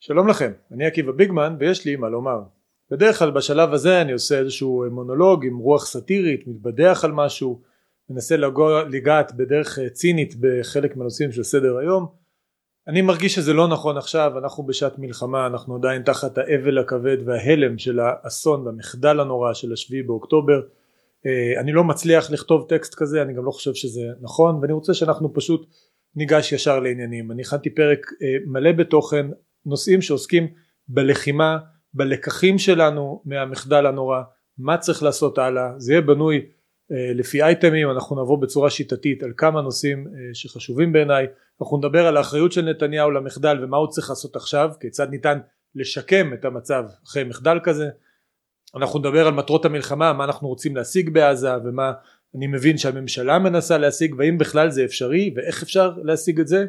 שלום לכם, אני עקיבא ביגמן ויש לי מה לומר. בדרך כלל בשלב הזה אני עושה איזשהו מונולוג עם רוח סאטירית, מתבדח על משהו, מנסה לגעת בדרך צינית בחלק מהנושאים של סדר היום. אני מרגיש שזה לא נכון עכשיו, אנחנו בשעת מלחמה, אנחנו עדיין תחת האבל הכבד וההלם של האסון והמחדל הנורא של השביעי באוקטובר. אה, אני לא מצליח לכתוב טקסט כזה, אני גם לא חושב שזה נכון, ואני רוצה שאנחנו פשוט ניגש ישר לעניינים. אני הכנתי פרק אה, מלא בתוכן, נושאים שעוסקים בלחימה, בלקחים שלנו מהמחדל הנורא, מה צריך לעשות הלאה, זה יהיה בנוי אה, לפי אייטמים, אנחנו נעבור בצורה שיטתית על כמה נושאים אה, שחשובים בעיניי, אנחנו נדבר על האחריות של נתניהו למחדל ומה הוא צריך לעשות עכשיו, כיצד ניתן לשקם את המצב אחרי מחדל כזה, אנחנו נדבר על מטרות המלחמה, מה אנחנו רוצים להשיג בעזה ומה אני מבין שהממשלה מנסה להשיג והאם בכלל זה אפשרי ואיך אפשר להשיג את זה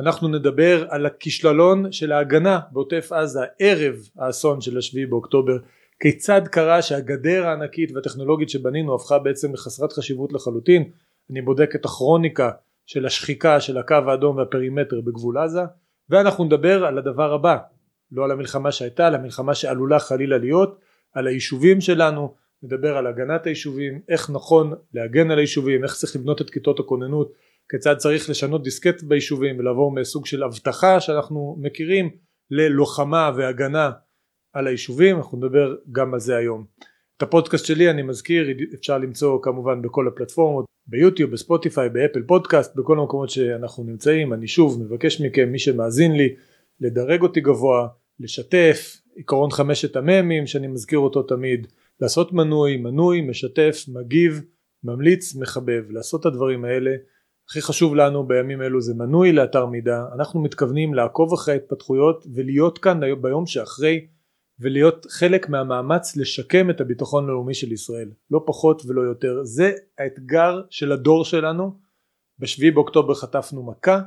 אנחנו נדבר על הכישלון של ההגנה בעוטף עזה ערב האסון של השביעי באוקטובר. כיצד קרה שהגדר הענקית והטכנולוגית שבנינו הפכה בעצם לחסרת חשיבות לחלוטין? אני בודק את הכרוניקה של השחיקה של הקו האדום והפרימטר בגבול עזה ואנחנו נדבר על הדבר הבא לא על המלחמה שהייתה על המלחמה שעלולה חלילה להיות על היישובים שלנו נדבר על הגנת היישובים איך נכון להגן על היישובים איך צריך לבנות את כיתות הכוננות כיצד צריך לשנות דיסקט ביישובים ולעבור מסוג של אבטחה שאנחנו מכירים ללוחמה והגנה על היישובים אנחנו נדבר גם על זה היום. את הפודקאסט שלי אני מזכיר אפשר למצוא כמובן בכל הפלטפורמות ביוטיוב בספוטיפיי באפל פודקאסט בכל המקומות שאנחנו נמצאים. אני שוב מבקש מכם מי שמאזין לי לדרג אותי גבוה לשתף עקרון חמשת המ"מים שאני מזכיר אותו תמיד לעשות מנוי מנוי משתף מגיב ממליץ מחבב לעשות את הדברים האלה הכי חשוב לנו בימים אלו זה מנוי לאתר מידע. אנחנו מתכוונים לעקוב אחרי ההתפתחויות ולהיות כאן ביום שאחרי ולהיות חלק מהמאמץ לשקם את הביטחון הלאומי של ישראל. לא פחות ולא יותר. זה האתגר של הדור שלנו. בשביעי באוקטובר חטפנו מכה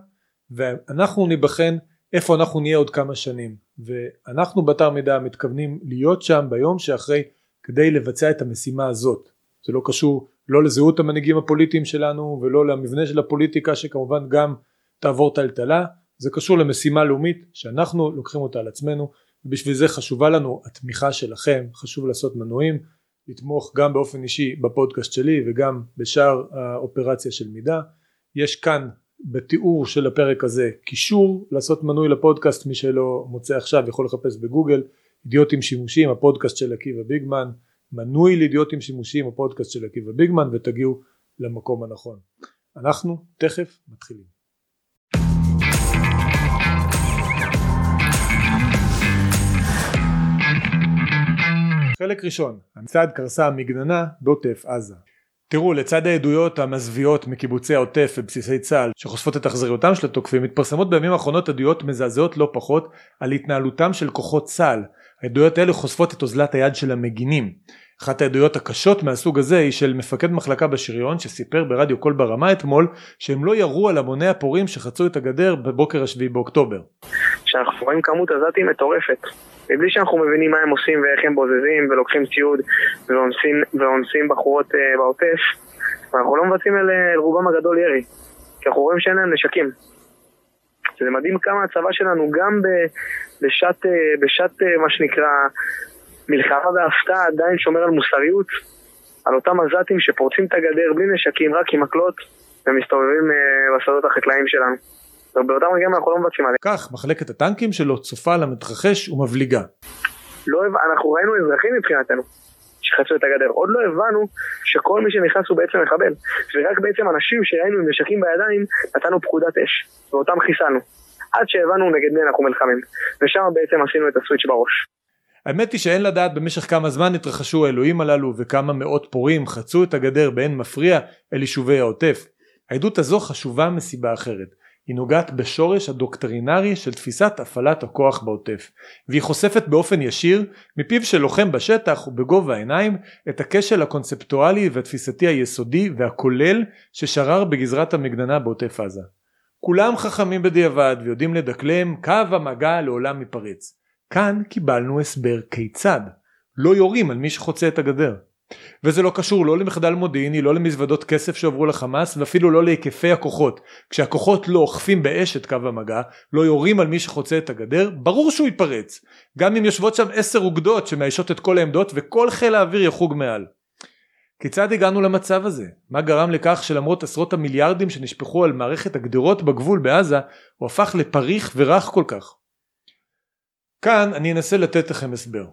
ואנחנו ניבחן איפה אנחנו נהיה עוד כמה שנים. ואנחנו באתר מידע מתכוונים להיות שם ביום שאחרי כדי לבצע את המשימה הזאת. זה לא קשור לא לזהות המנהיגים הפוליטיים שלנו ולא למבנה של הפוליטיקה שכמובן גם תעבור טלטלה. זה קשור למשימה לאומית שאנחנו לוקחים אותה על עצמנו ובשביל זה חשובה לנו התמיכה שלכם. חשוב לעשות מנויים לתמוך גם באופן אישי בפודקאסט שלי וגם בשאר האופרציה של מידע יש כאן בתיאור של הפרק הזה קישור לעשות מנוי לפודקאסט. מי שלא מוצא עכשיו יכול לחפש בגוגל. אידיוטים שימושיים הפודקאסט של עקיבא ביגמן מנוי לאידיוטים שימושיים הפודקאסט של עקיבא ביגמן ותגיעו למקום הנכון. אנחנו תכף מתחילים. חלק ראשון המצעד קרסה המגננה בעוטף עזה. תראו לצד העדויות המזוויעות מקיבוצי העוטף ובסיסי צה"ל שחושפות את אכזריותם של התוקפים מתפרסמות בימים האחרונות עדויות מזעזעות לא פחות על התנהלותם של כוחות צה"ל. העדויות האלה חושפות את אוזלת היד של המגינים אחת העדויות הקשות מהסוג הזה היא של מפקד מחלקה בשריון שסיפר ברדיו קול ברמה אתמול שהם לא ירו על המוני הפורעים שחצו את הגדר בבוקר השביעי באוקטובר. שאנחנו רואים כמות עזתים מטורפת מבלי שאנחנו מבינים מה הם עושים ואיך הם בוזזים ולוקחים ציוד ואונסים בחורות uh, בעוטף ואנחנו לא מבצעים אל, אל רובם הגדול ירי כי אנחנו רואים שאין להם נשקים זה מדהים כמה הצבא שלנו גם בשעת, אה, בשעת אה, מה שנקרא מלחמה והפתעה עדיין שומר על מוסריות, על אותם עזתים שפורצים את הגדר בלי נשקים, רק עם מקלות, ומסתובבים uh, בשדות החקלאיים שלנו. ובאותם רגעים אנחנו לא מבצעים עליהם. כך, מחלקת הטנקים שלו צופה למתרחש ומבליגה. לא, אנחנו ראינו אזרחים מבחינתנו שחצו את הגדר. עוד לא הבנו שכל מי שנכנס הוא בעצם מחבל. ורק בעצם אנשים שראינו עם נשקים בידיים, נתנו פקודת אש, ואותם חיסלנו. עד שהבנו נגד מי אנחנו מלחמים. ושם בעצם עשינו את הסוויץ' בראש. האמת היא שאין לדעת במשך כמה זמן התרחשו האלוהים הללו וכמה מאות פורעים חצו את הגדר באין מפריע אל יישובי העוטף. העדות הזו חשובה מסיבה אחרת. היא נוגעת בשורש הדוקטרינרי של תפיסת הפעלת הכוח בעוטף והיא חושפת באופן ישיר מפיו של לוחם בשטח ובגובה העיניים את הכשל הקונספטואלי והתפיסתי היסודי והכולל ששרר בגזרת המגננה בעוטף עזה. כולם חכמים בדיעבד ויודעים לדקלם קו המגע לעולם ייפרץ. כאן קיבלנו הסבר כיצד. לא יורים על מי שחוצה את הגדר. וזה לא קשור לא למחדל מודיעיני, לא למזוודות כסף שעברו לחמאס ואפילו לא להיקפי הכוחות. כשהכוחות לא אוכפים באש את קו המגע, לא יורים על מי שחוצה את הגדר, ברור שהוא ייפרץ. גם אם יושבות שם עשר אוגדות שמאיישות את כל העמדות וכל חיל האוויר יחוג מעל. כיצד הגענו למצב הזה? מה גרם לכך שלמרות עשרות המיליארדים שנשפכו על מערכת הגדרות בגבול בעזה, הוא הפך לפריך ורך כל כך? כאן אני אנסה לתת לכם הסבר.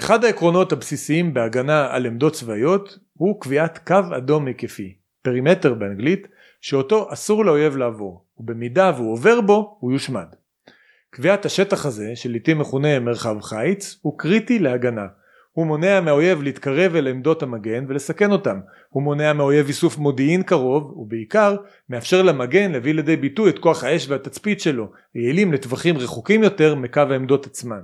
אחד העקרונות הבסיסיים בהגנה על עמדות צבאיות הוא קביעת קו אדום היקפי, פרימטר באנגלית, שאותו אסור לאויב לעבור, ובמידה והוא עובר בו הוא יושמד. קביעת השטח הזה, שלעיתים מכונה מרחב חיץ, הוא קריטי להגנה. הוא מונע מהאויב להתקרב אל עמדות המגן ולסכן אותם. הוא מונע מהאויב איסוף מודיעין קרוב, ובעיקר מאפשר למגן להביא לידי ביטוי את כוח האש והתצפית שלו, יעילים לטווחים רחוקים יותר מקו העמדות עצמן.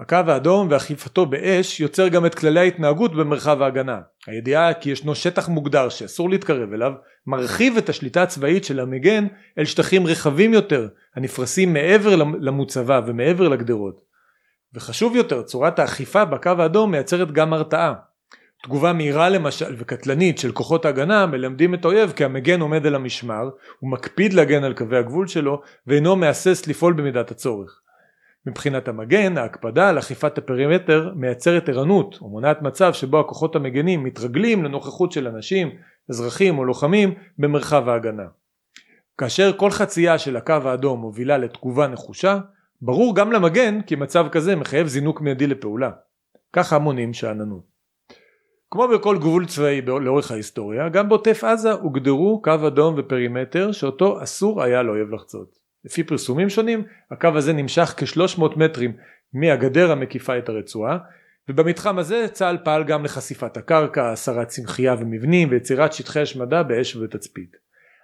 הקו האדום ואכיפתו באש יוצר גם את כללי ההתנהגות במרחב ההגנה. הידיעה כי ישנו שטח מוגדר שאסור להתקרב אליו, מרחיב את השליטה הצבאית של המגן אל שטחים רחבים יותר, הנפרסים מעבר למוצבה ומעבר לגדרות. וחשוב יותר, צורת האכיפה בקו האדום מייצרת גם הרתעה. תגובה מהירה למשל וקטלנית של כוחות ההגנה מלמדים את האויב כי המגן עומד על המשמר, הוא מקפיד להגן על קווי הגבול שלו ואינו מהסס לפעול במידת הצורך. מבחינת המגן, ההקפדה על אכיפת הפרימטר מייצרת ערנות ומונעת מצב שבו הכוחות המגנים מתרגלים לנוכחות של אנשים, אזרחים או לוחמים במרחב ההגנה. כאשר כל חצייה של הקו האדום מובילה לתגובה נחושה, ברור גם למגן כי מצב כזה מחייב זינוק מיידי לפעולה. ככה מונים שאננות. כמו בכל גבול צבאי לאורך ההיסטוריה, גם בעוטף עזה הוגדרו קו אדום ופרימטר שאותו אסור היה לאויב לחצות. לפי פרסומים שונים הקו הזה נמשך כ-300 מטרים מהגדר המקיפה את הרצועה ובמתחם הזה צה"ל פעל גם לחשיפת הקרקע, הסרת צמחייה ומבנים ויצירת שטחי השמדה באש ובתצפית.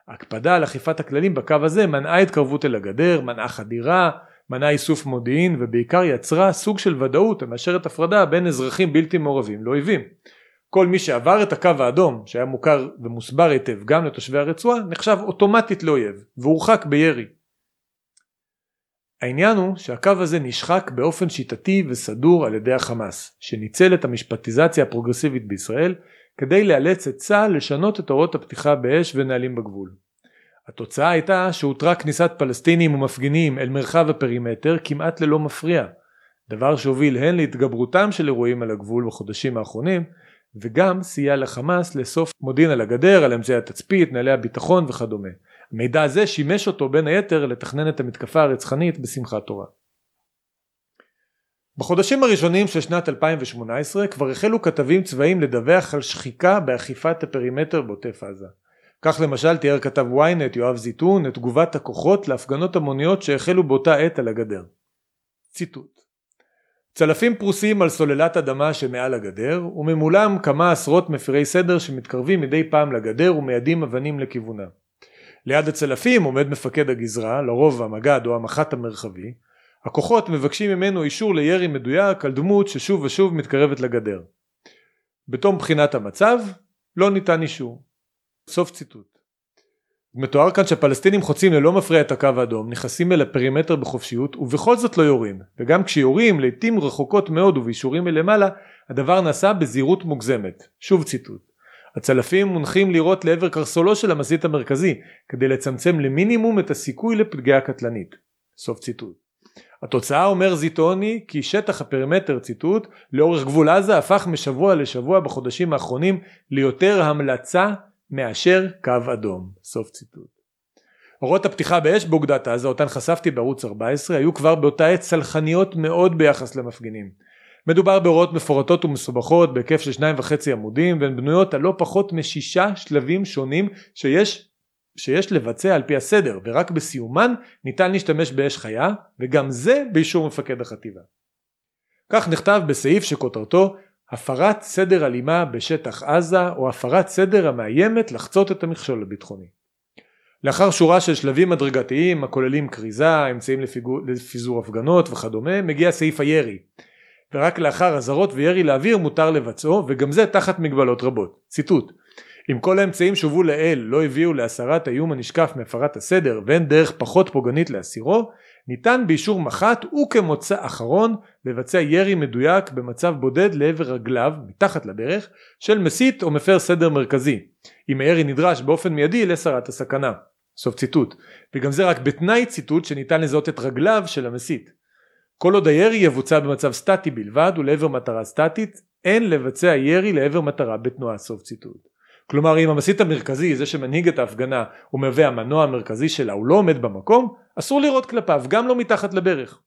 ההקפדה על אכיפת הכללים בקו הזה מנעה התקרבות אל הגדר, מנעה חדירה, מנעה איסוף מודיעין ובעיקר יצרה סוג של ודאות המאשרת הפרדה בין אזרחים בלתי מעורבים לאויבים. כל מי שעבר את הקו האדום שהיה מוכר ומוסבר היטב גם לתושבי הרצועה נחשב אוטומטית לאויב והורחק בירי. העניין הוא שהקו הזה נשחק באופן שיטתי וסדור על ידי החמאס, שניצל את המשפטיזציה הפרוגרסיבית בישראל כדי לאלץ את צה"ל לשנות את הוראות הפתיחה באש ונהלים בגבול. התוצאה הייתה שהותרה כניסת פלסטינים ומפגינים אל מרחב הפרימטר כמעט ללא מפריע, דבר שהוביל הן להתגברותם של אירועים על הגבול בחודשים האחרונים, וגם סייע לחמאס לאסוף מודיעין על הגדר, על אמצעי התצפית, נהלי הביטחון וכדומה. המידע הזה שימש אותו בין היתר לתכנן את המתקפה הרצחנית בשמחת תורה. בחודשים הראשונים של שנת 2018 כבר החלו כתבים צבאיים לדווח על שחיקה באכיפת הפרימטר בעוטף עזה. כך למשל תיאר כתב ynet יואב זיתון את תגובת הכוחות להפגנות המוניות שהחלו באותה עת על הגדר. ציטוט צלפים פרוסים על סוללת אדמה שמעל הגדר וממולם כמה עשרות מפירי סדר שמתקרבים מדי פעם לגדר ומיידים אבנים לכיוונה. ליד הצלפים עומד מפקד הגזרה, לרוב המג"ד או המח"ט המרחבי, הכוחות מבקשים ממנו אישור לירי מדויק על דמות ששוב ושוב מתקרבת לגדר. בתום בחינת המצב, לא ניתן אישור. סוף ציטוט. מתואר כאן שהפלסטינים חוצים ללא מפריע את הקו האדום, נכנסים אל הפרימטר בחופשיות ובכל זאת לא יורים, וגם כשיורים לעיתים רחוקות מאוד ובאישורים מלמעלה, הדבר נעשה בזהירות מוגזמת. שוב ציטוט. הצלפים מונחים לירות לעבר קרסולו של המסית המרכזי כדי לצמצם למינימום את הסיכוי לפגיעה קטלנית. סוף ציטוט. התוצאה אומר זיטוני כי שטח הפרימטר ציטוט לאורך גבול עזה הפך משבוע לשבוע בחודשים האחרונים ליותר המלצה מאשר קו אדום. סוף ציטוט. הוראות הפתיחה באש באוגדת עזה אותן חשפתי בערוץ 14 היו כבר באותה עת סלחניות מאוד ביחס למפגינים. מדובר בהוראות מפורטות ומסובכות בהיקף של שניים וחצי עמודים והן בנויות על לא פחות משישה שלבים שונים שיש, שיש לבצע על פי הסדר ורק בסיומן ניתן להשתמש באש חיה וגם זה באישור מפקד החטיבה. כך נכתב בסעיף שכותרתו הפרת סדר אלימה בשטח עזה או הפרת סדר המאיימת לחצות את המכשול הביטחוני. לאחר שורה של שלבים הדרגתיים הכוללים כריזה, אמצעים לפיזור הפגנות וכדומה, מגיע סעיף הירי ורק לאחר אזהרות וירי לאוויר מותר לבצעו וגם זה תחת מגבלות רבות. ציטוט אם כל האמצעים שהובאו לאל לא הביאו להסרת האיום הנשקף מהפרת הסדר ואין דרך פחות פוגענית להסירו ניתן באישור מח"ט וכמוצא אחרון לבצע ירי מדויק במצב בודד לעבר רגליו מתחת לדרך של מסית או מפר סדר מרכזי אם הירי נדרש באופן מיידי לסרת הסכנה. סוף ציטוט. וגם זה רק בתנאי ציטוט שניתן לזהות את רגליו של המסית. כל עוד הירי יבוצע במצב סטטי בלבד ולעבר מטרה סטטית אין לבצע ירי לעבר מטרה בתנועה. סוף ציטוט כלומר אם המסית המרכזי זה שמנהיג את ההפגנה הוא מהווה המנוע המרכזי שלה הוא לא עומד במקום אסור לירות כלפיו גם לא מתחת לברך.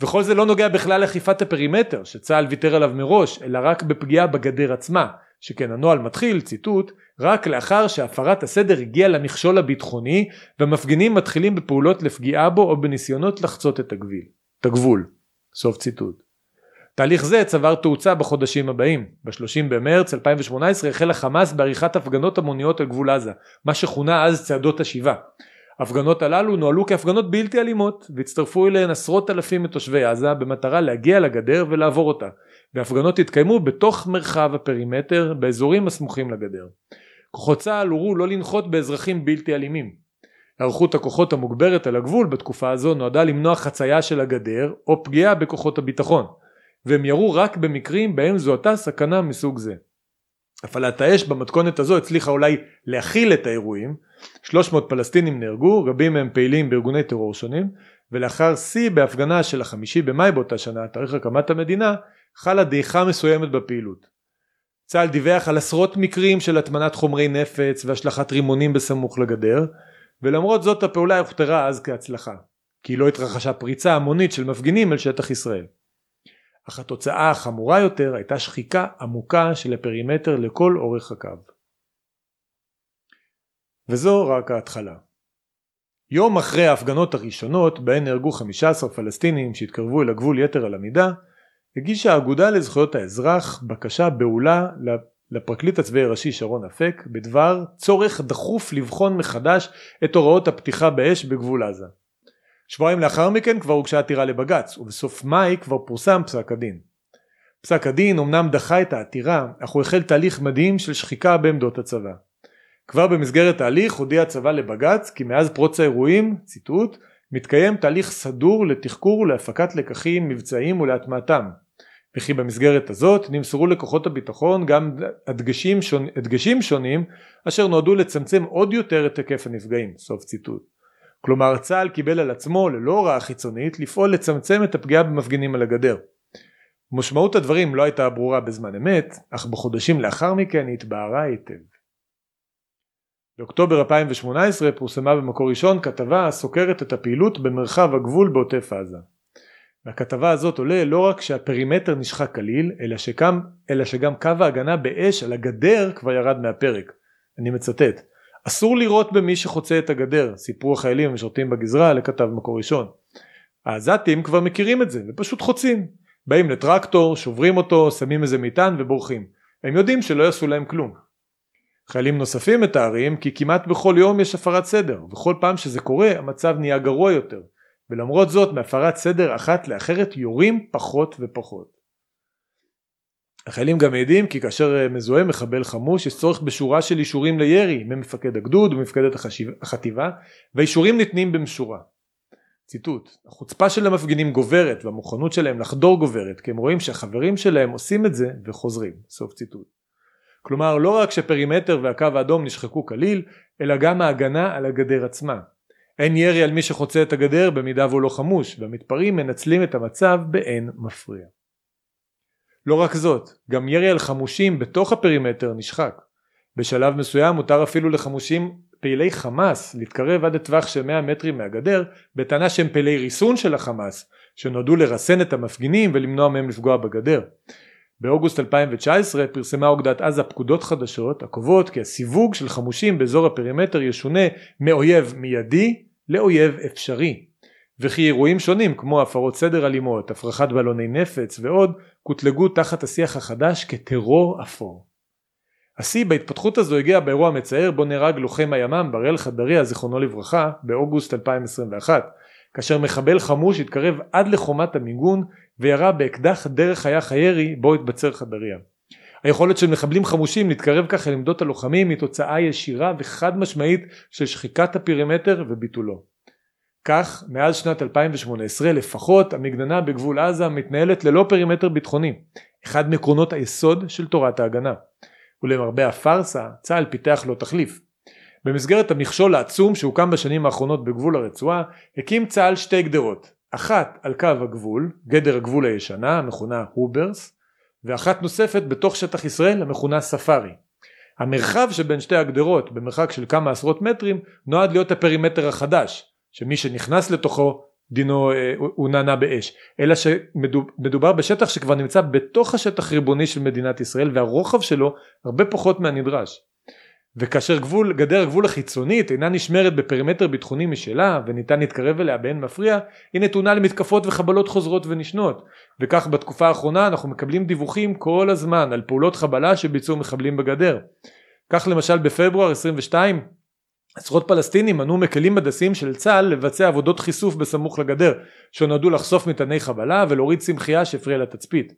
וכל זה לא נוגע בכלל לאכיפת הפרימטר שצה"ל ויתר עליו מראש אלא רק בפגיעה בגדר עצמה שכן הנוהל מתחיל ציטוט רק לאחר שהפרת הסדר הגיעה למכשול הביטחוני והמפגינים מתחילים בפעולות לפגיעה בו או בניסיונות לחצות את הגביל, את הגבול סוף ציטוט תהליך זה צבר תאוצה בחודשים הבאים. ב-30 במרץ 2018 החל החמאס בעריכת הפגנות המוניות על גבול עזה, מה שכונה אז צעדות השיבה. ההפגנות הללו נוהלו כהפגנות בלתי אלימות והצטרפו אליהן עשרות אלפים מתושבי עזה במטרה להגיע לגדר ולעבור אותה והפגנות התקיימו בתוך מרחב הפרימטר באזורים הסמוכים לגדר. כוחות צה"ל הורו לא לנחות באזרחים בלתי אלימים. היערכות הכוחות המוגברת על הגבול בתקופה הזו נועדה למנוע חצייה של הגדר או פגיעה בכוחות הביטחון. והם ירו רק במקרים בהם זוהתה סכנה מסוג זה. הפעלת האש במתכונת הזו הצליחה אולי להכיל את האירועים, 300 פלסטינים נהרגו, רבים מהם פעילים בארגוני טרור שונים, ולאחר שיא בהפגנה של החמישי במאי באותה שנה, תאריך הקמת המדינה, חלה דעיכה מסוימת בפעילות. צה"ל דיווח על עשרות מקרים של הטמנת חומרי נפץ והשלכת רימונים בסמוך לגדר, ולמרות זאת הפעולה הוכתרה אז כהצלחה, כי לא התרחשה פריצה המונית של מפגינים אל שטח ישראל. אך התוצאה החמורה יותר הייתה שחיקה עמוקה של הפרימטר לכל אורך הקו. וזו רק ההתחלה. יום אחרי ההפגנות הראשונות בהן נהרגו 15 פלסטינים שהתקרבו אל הגבול יתר על המידה, הגישה האגודה לזכויות האזרח בקשה בהולה לפרקליט הצבאי הראשי שרון אפק בדבר צורך דחוף לבחון מחדש את הוראות הפתיחה באש בגבול עזה. שבועיים לאחר מכן כבר הוגשה עתירה לבג"ץ ובסוף מאי כבר פורסם פסק הדין. פסק הדין אמנם דחה את העתירה אך הוא החל תהליך מדהים של שחיקה בעמדות הצבא. כבר במסגרת ההליך הודיע הצבא לבג"ץ כי מאז פרוץ האירועים, ציטוט, מתקיים תהליך סדור לתחקור ולהפקת לקחים מבצעיים ולהטמעתם וכי במסגרת הזאת נמסרו לכוחות הביטחון גם הדגשים, שונ... הדגשים שונים אשר נועדו לצמצם עוד יותר את היקף הנפגעים סוף ציטוט כלומר צה"ל קיבל על עצמו ללא הוראה חיצונית לפעול לצמצם את הפגיעה במפגינים על הגדר. משמעות הדברים לא הייתה ברורה בזמן אמת, אך בחודשים לאחר מכן היא התבהרה היטב. באוקטובר 2018 פורסמה במקור ראשון כתבה הסוקרת את הפעילות במרחב הגבול בעוטף עזה. מהכתבה הזאת עולה לא רק שהפרימטר נשחק כליל, אלא, אלא שגם קו ההגנה באש על הגדר כבר ירד מהפרק. אני מצטט: אסור לירות במי שחוצה את הגדר, סיפרו החיילים המשרתים בגזרה לכתב מקור ראשון. העזתים כבר מכירים את זה ופשוט חוצים. באים לטרקטור, שוברים אותו, שמים איזה מטען ובורחים. הם יודעים שלא יעשו להם כלום. חיילים נוספים מתארים כי כמעט בכל יום יש הפרת סדר, וכל פעם שזה קורה המצב נהיה גרוע יותר, ולמרות זאת מהפרת סדר אחת לאחרת יורים פחות ופחות. החיילים גם מעידים כי כאשר אה, מזוהה מחבל חמוש יש צורך בשורה של אישורים לירי ממפקד הגדוד ומפקדת החטיבה והאישורים ניתנים במשורה. ציטוט: החוצפה של המפגינים גוברת והמוכנות שלהם לחדור גוברת כי הם רואים שהחברים שלהם עושים את זה וחוזרים. סוף ציטוט. כלומר לא רק שפרימטר והקו האדום נשחקו כליל אלא גם ההגנה על הגדר עצמה. אין ירי על מי שחוצה את הגדר במידה והוא לא חמוש והמתפרעים מנצלים את המצב באין מפריע. לא רק זאת, גם ירי על חמושים בתוך הפרימטר נשחק. בשלב מסוים מותר אפילו לחמושים פעילי חמאס להתקרב עד לטווח של 100 מטרים מהגדר בטענה שהם פעילי ריסון של החמאס שנועדו לרסן את המפגינים ולמנוע מהם לפגוע בגדר. באוגוסט 2019 פרסמה אוגדת עזה פקודות חדשות הקובעות כי הסיווג של חמושים באזור הפרימטר ישונה מאויב מיידי לאויב אפשרי וכי אירועים שונים כמו הפרות סדר אלימות, הפרחת בלוני נפץ ועוד קוטלגו תחת השיח החדש כטרור אפור. השיא בהתפתחות הזו הגיע באירוע מצער בו נהרג לוחם הימ"מ בראל חדריה זיכרונו לברכה באוגוסט 2021 כאשר מחבל חמוש התקרב עד לחומת המיגון וירה באקדח דרך חרך הירי בו התבצר חדריה. היכולת של מחבלים חמושים להתקרב כך אל עמדות הלוחמים היא תוצאה ישירה וחד משמעית של שחיקת הפרימטר וביטולו. כך מאז שנת 2018 לפחות המגננה בגבול עזה מתנהלת ללא פרימטר ביטחוני, אחד מעקרונות היסוד של תורת ההגנה. ולמרבה הפארסה צה"ל פיתח לו תחליף. במסגרת המכשול העצום שהוקם בשנים האחרונות בגבול הרצועה הקים צה"ל שתי גדרות אחת על קו הגבול, גדר הגבול הישנה המכונה הוברס ואחת נוספת בתוך שטח ישראל המכונה ספארי. המרחב שבין שתי הגדרות במרחק של כמה עשרות מטרים נועד להיות הפרימטר החדש שמי שנכנס לתוכו דינו אה, הוא נענה באש. אלא שמדובר בשטח שכבר נמצא בתוך השטח ריבוני של מדינת ישראל והרוחב שלו הרבה פחות מהנדרש. וכאשר גבול, גדר הגבול החיצונית אינה נשמרת בפרימטר ביטחוני משלה וניתן להתקרב אליה באין מפריע היא נתונה למתקפות וחבלות חוזרות ונשנות. וכך בתקופה האחרונה אנחנו מקבלים דיווחים כל הזמן על פעולות חבלה שביצעו מחבלים בגדר. כך למשל בפברואר 22 עשרות פלסטינים מנעו מכלים הדסים של צה"ל לבצע עבודות חיסוף בסמוך לגדר שנועדו לחשוף מטעני חבלה ולהוריד צמחייה שהפריעה לתצפית.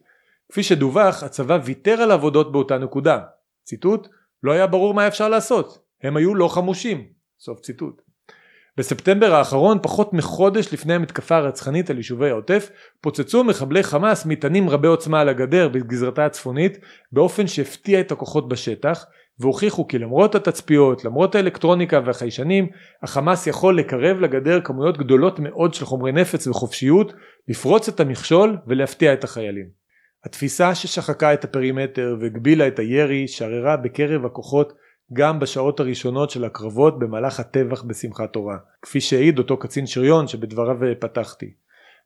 כפי שדווח הצבא ויתר על עבודות באותה נקודה. ציטוט לא היה ברור מה אפשר לעשות הם היו לא חמושים. סוף ציטוט. בספטמבר האחרון פחות מחודש לפני המתקפה הרצחנית על יישובי העוטף פוצצו מחבלי חמאס מטענים רבי עוצמה על הגדר בגזרתה הצפונית באופן שהפתיע את הכוחות בשטח והוכיחו כי למרות התצפיות, למרות האלקטרוניקה והחיישנים, החמאס יכול לקרב לגדר כמויות גדולות מאוד של חומרי נפץ וחופשיות, לפרוץ את המכשול ולהפתיע את החיילים. התפיסה ששחקה את הפרימטר והגבילה את הירי שררה בקרב הכוחות גם בשעות הראשונות של הקרבות במהלך הטבח בשמחת תורה, כפי שהעיד אותו קצין שריון שבדבריו פתחתי.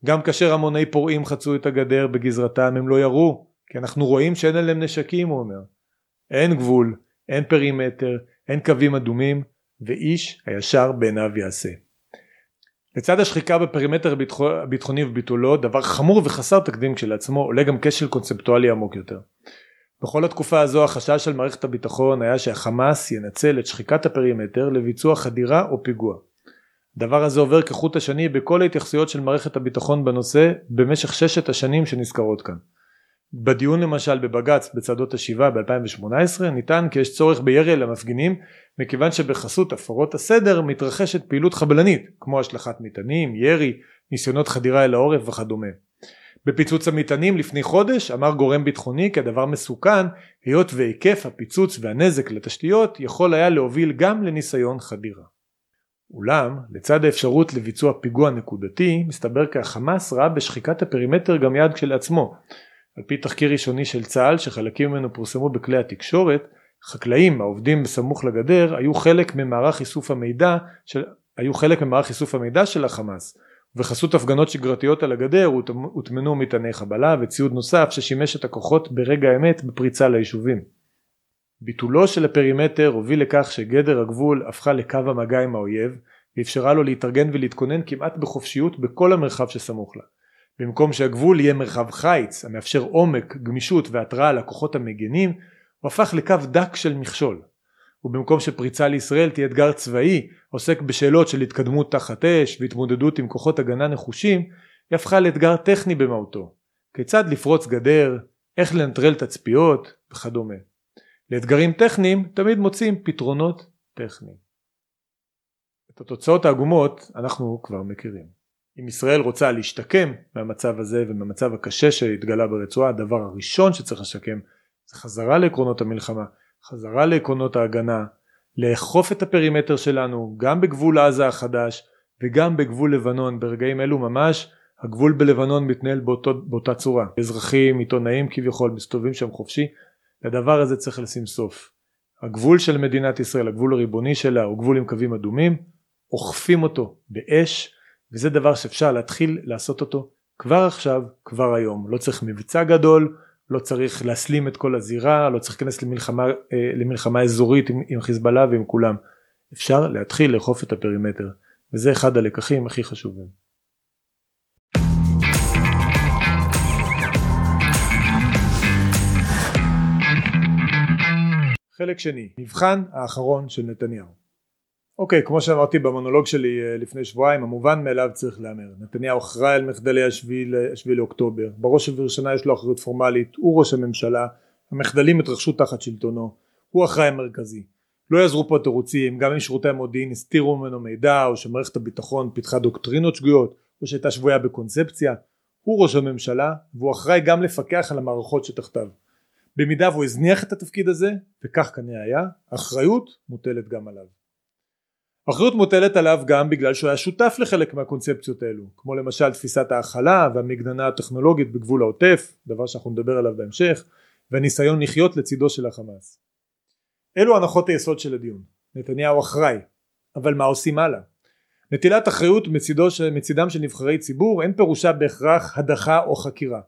גם כאשר המוני פורעים חצו את הגדר בגזרתם הם לא ירו, כי אנחנו רואים שאין עליהם נשקים הוא אומר. אין גבול, אין פרימטר, אין קווים אדומים, ואיש הישר בעיניו יעשה. לצד השחיקה בפרימטר הביטחוני וביטולו, דבר חמור וחסר תקדים כשלעצמו, עולה גם כשל קונספטואלי עמוק יותר. בכל התקופה הזו החשש של מערכת הביטחון היה שהחמאס ינצל את שחיקת הפרימטר לביצוע חדירה או פיגוע. הדבר הזה עובר כחוט השני בכל ההתייחסויות של מערכת הביטחון בנושא במשך ששת השנים שנזכרות כאן. בדיון למשל בבג"ץ בצעדות השיבה ב-2018 נטען כי יש צורך בירי על המפגינים מכיוון שבחסות הפרות הסדר מתרחשת פעילות חבלנית כמו השלכת מטענים, ירי, ניסיונות חדירה אל העורף וכדומה. בפיצוץ המטענים לפני חודש אמר גורם ביטחוני כי הדבר מסוכן היות והיקף הפיצוץ והנזק לתשתיות יכול היה להוביל גם לניסיון חדירה. אולם לצד האפשרות לביצוע פיגוע נקודתי מסתבר כי החמאס ראה בשחיקת הפרימטר גם יעד כשלעצמו על פי תחקיר ראשוני של צה"ל שחלקים ממנו פורסמו בכלי התקשורת, חקלאים העובדים בסמוך לגדר היו חלק ממערך איסוף המידע של, היו חלק ממערך איסוף המידע של החמאס ובחסות הפגנות שגרתיות על הגדר הוטמנו מטעני חבלה וציוד נוסף ששימש את הכוחות ברגע האמת בפריצה ליישובים. ביטולו של הפרימטר הוביל לכך שגדר הגבול הפכה לקו המגע עם האויב ואפשרה לו להתארגן ולהתכונן כמעט בחופשיות בכל המרחב שסמוך לה. במקום שהגבול יהיה מרחב חיץ המאפשר עומק, גמישות והתראה לכוחות המגנים, הוא הפך לקו דק של מכשול. ובמקום שפריצה לישראל תהיה אתגר צבאי עוסק בשאלות של התקדמות תחת אש והתמודדות עם כוחות הגנה נחושים, היא הפכה לאתגר טכני במהותו. כיצד לפרוץ גדר, איך לנטרל תצפיות וכדומה. לאתגרים טכניים תמיד מוצאים פתרונות טכניים. את התוצאות העגומות אנחנו כבר מכירים. אם ישראל רוצה להשתקם מהמצב הזה ומהמצב הקשה שהתגלה ברצועה הדבר הראשון שצריך לשקם זה חזרה לעקרונות המלחמה חזרה לעקרונות ההגנה לאכוף את הפרימטר שלנו גם בגבול עזה החדש וגם בגבול לבנון. ברגעים אלו ממש הגבול בלבנון מתנהל באותו, באותה צורה. אזרחים עיתונאים כביכול מסתובבים שם חופשי. לדבר הזה צריך לשים סוף. הגבול של מדינת ישראל הגבול הריבוני שלה הוא גבול עם קווים אדומים אוכפים אותו באש וזה דבר שאפשר להתחיל לעשות אותו כבר עכשיו, כבר היום. לא צריך מבצע גדול, לא צריך להסלים את כל הזירה, לא צריך להיכנס למלחמה, אה, למלחמה אזורית עם, עם חיזבאללה ועם כולם. אפשר להתחיל לאכוף את הפרימטר, וזה אחד הלקחים הכי חשובים. חלק שני, מבחן האחרון של נתניהו. אוקיי, כמו שאמרתי במונולוג שלי אה, לפני שבועיים, המובן מאליו צריך להמר. נתניהו אחראי על מחדלי השביעי לאוקטובר, בראש ובראשונה יש לו אחריות פורמלית, הוא ראש הממשלה, המחדלים התרחשו תחת שלטונו, הוא אחראי המרכזי. לא יעזרו פה תירוצים גם אם שירותי המודיעין הסתירו ממנו מידע או שמערכת הביטחון פיתחה דוקטרינות שגויות או שהייתה שבויה בקונספציה הוא ראש הממשלה והוא אחראי גם לפקח על המערכות שתחתיו במידה והוא הזניח את התפקיד הזה וכך כנראה היה האחריות מוטלת גם עליו האחריות מוטלת עליו גם בגלל שהוא היה שותף לחלק מהקונספציות האלו כמו למשל תפיסת ההכלה והמגננה הטכנולוגית בגבול העוטף דבר שאנחנו נדבר עליו בהמשך והניסיון לחיות לצידו של החמאס. אלו הנחות היסוד של הדיון. נתניהו אחראי אבל מה עושים הלאה? נטילת אחריות מצידו, מצידם של נבחרי ציבור אין פירושה בהכרח הדחה או חקירה.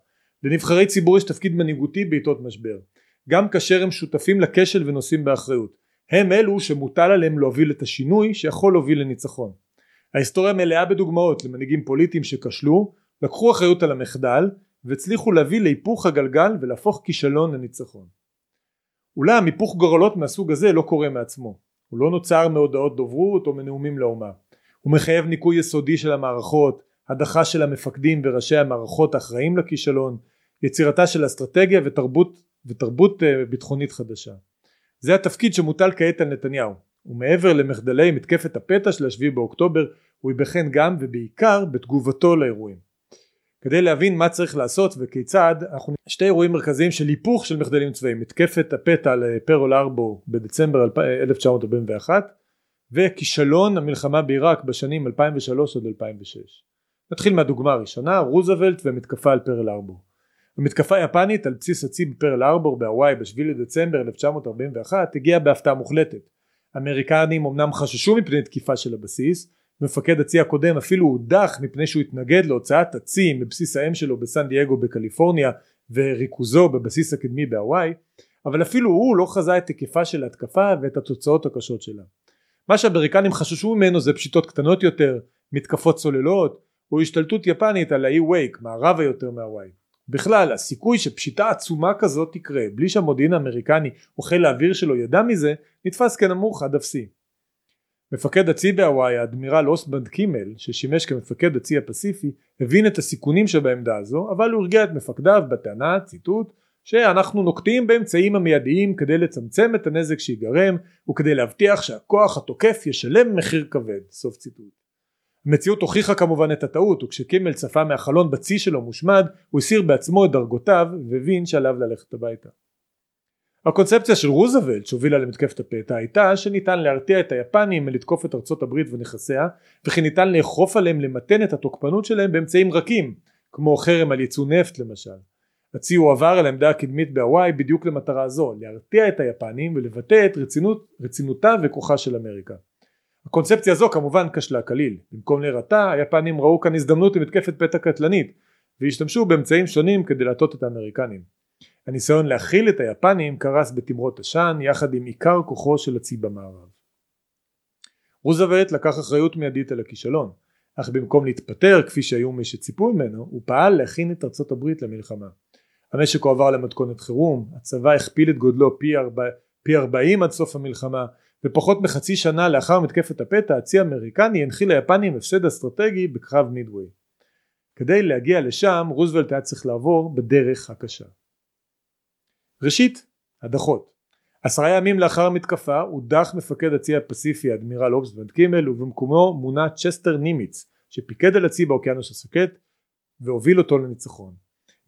לנבחרי ציבור יש תפקיד מנהיגותי בעיתות משבר. גם כאשר הם שותפים לכשל ונושאים באחריות הם אלו שמוטל עליהם להוביל את השינוי שיכול להוביל לניצחון. ההיסטוריה מלאה בדוגמאות למנהיגים פוליטיים שכשלו לקחו אחריות על המחדל והצליחו להביא להיפוך הגלגל ולהפוך כישלון לניצחון. אולם היפוך גורלות מהסוג הזה לא קורה מעצמו. הוא לא נוצר מהודעות דוברות או מנאומים לאומה. הוא מחייב ניקוי יסודי של המערכות הדחה של המפקדים וראשי המערכות האחראים לכישלון יצירתה של אסטרטגיה ותרבות, ותרבות אה, ביטחונית חדשה זה התפקיד שמוטל כעת על נתניהו. ומעבר למחדלי מתקפת הפתע של השביעי באוקטובר הוא ייבחן גם ובעיקר בתגובתו לאירועים. כדי להבין מה צריך לעשות וכיצד אנחנו שתי אירועים מרכזיים של היפוך של מחדלים צבאיים מתקפת הפתע לפרול ארבו בדצמבר 1941 וכישלון המלחמה בעיראק בשנים 2003 עד 2006 נתחיל מהדוגמה הראשונה רוזוולט ומתקפה על פרל ארבור המתקפה היפנית על בסיס הצי בפרל ארבור בהוואי בשביל לדצמבר 1941 הגיעה בהפתעה מוחלטת. האמריקנים אמנם חששו מפני תקיפה של הבסיס מפקד הצי הקודם אפילו הודח מפני שהוא התנגד להוצאת הצי מבסיס האם שלו בסן דייגו בקליפורניה וריכוזו בבסיס הקדמי בהוואי אבל אפילו הוא לא חזה את היקפה של ההתקפה ואת התוצאות הקשות שלה. מה שהאמריקנים חששו ממנו זה פשיטות קטנות יותר מתקפות צוללות או השתלטות יפנית על האי וייק מערבה יותר מהוואי בכלל הסיכוי שפשיטה עצומה כזאת תקרה בלי שהמודיעין האמריקני או חיל האוויר שלו ידע מזה נתפס כנמוך עד אפסי. מפקד הצי בהוואי האדמירל אוסבנד קימל ששימש כמפקד הצי הפסיפי הבין את הסיכונים שבעמדה הזו אבל הוא הרגיע את מפקדיו בטענה ציטוט שאנחנו נוקטים באמצעים המיידיים כדי לצמצם את הנזק שיגרם וכדי להבטיח שהכוח התוקף ישלם מחיר כבד סוף ציטוט המציאות הוכיחה כמובן את הטעות וכשקימל צפה מהחלון בצי שלו מושמד הוא הסיר בעצמו את דרגותיו והבין שעליו ללכת הביתה. הקונספציה של רוזוולט שהובילה למתקפת הפתע הייתה שניתן להרתיע את היפנים מלתקוף את ארצות הברית ונכסיה וכי ניתן לאכוף עליהם למתן את התוקפנות שלהם באמצעים רכים כמו חרם על ייצוא נפט למשל. הצי הועבר על העמדה הקדמית בהוואי בדיוק למטרה זו להרתיע את היפנים ולבטא את רצינות, רצינותה וכוחה של אמריקה הקונספציה הזו כמובן כשלה כליל. במקום להירתע היפנים ראו כאן הזדמנות למתקפת פתע קטלנית והשתמשו באמצעים שונים כדי להטות את האמריקנים. הניסיון להכיל את היפנים קרס בתמרות עשן יחד עם עיקר כוחו של הצי במערב. רוזוולט לקח אחריות מיידית על הכישלון אך במקום להתפטר כפי שהיו מי שציפו ממנו הוא פעל להכין את ארצות הברית למלחמה. המשק הועבר למתכונת חירום הצבא הכפיל את גודלו פי, ארבע, פי 40 עד סוף המלחמה ופחות מחצי שנה לאחר מתקפת הפתע הצי האמריקני הנחיל ליפנים הפסד אסטרטגי בקרב מידווי. כדי להגיע לשם רוזוולט היה צריך לעבור בדרך הקשה. ראשית, הדחות. עשרה ימים לאחר המתקפה הודח מפקד הצי הפסיפי אדמירל האסבנד קימל ובמקומו מונה צ'סטר נימיץ שפיקד על הצי באוקיינוס השקט והוביל אותו לניצחון.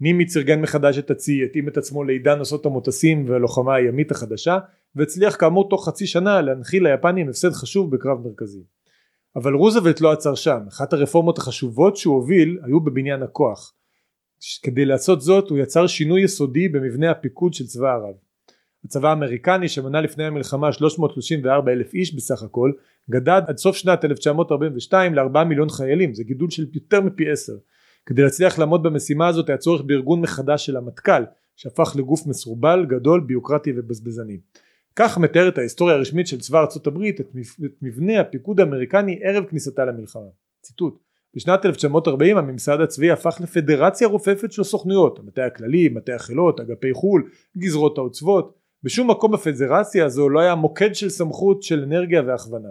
נימיץ ארגן מחדש את הצי, התאים את עצמו לעידן נושאות המטוסים והלוחמה הימית החדשה והצליח כאמור תוך חצי שנה להנחיל ליפנים הפסד חשוב בקרב מרכזי. אבל רוזוולט לא עצר שם, אחת הרפורמות החשובות שהוא הוביל היו בבניין הכוח. כדי לעשות זאת הוא יצר שינוי יסודי במבנה הפיקוד של צבא ערב. הצבא האמריקני שמנה לפני המלחמה 334 אלף איש בסך הכל גדד עד סוף שנת 1942 ל-4 מיליון חיילים זה גידול של יותר מפי עשר כדי להצליח לעמוד במשימה הזאת היה צורך בארגון מחדש של המטכ"ל שהפך לגוף מסורבל גדול ביוקרטי ובזבזני כך מתארת ההיסטוריה הרשמית של צבא ארצות הברית את מבנה הפיקוד האמריקני ערב כניסתה למלחמה ציטוט בשנת 1940 הממסד הצבאי הפך לפדרציה רופפת של סוכנויות המטה הכללי, מטה החילות, אגפי חו"ל, גזרות העוצבות בשום מקום בפדרציה הזו לא היה מוקד של סמכות של אנרגיה והכוונה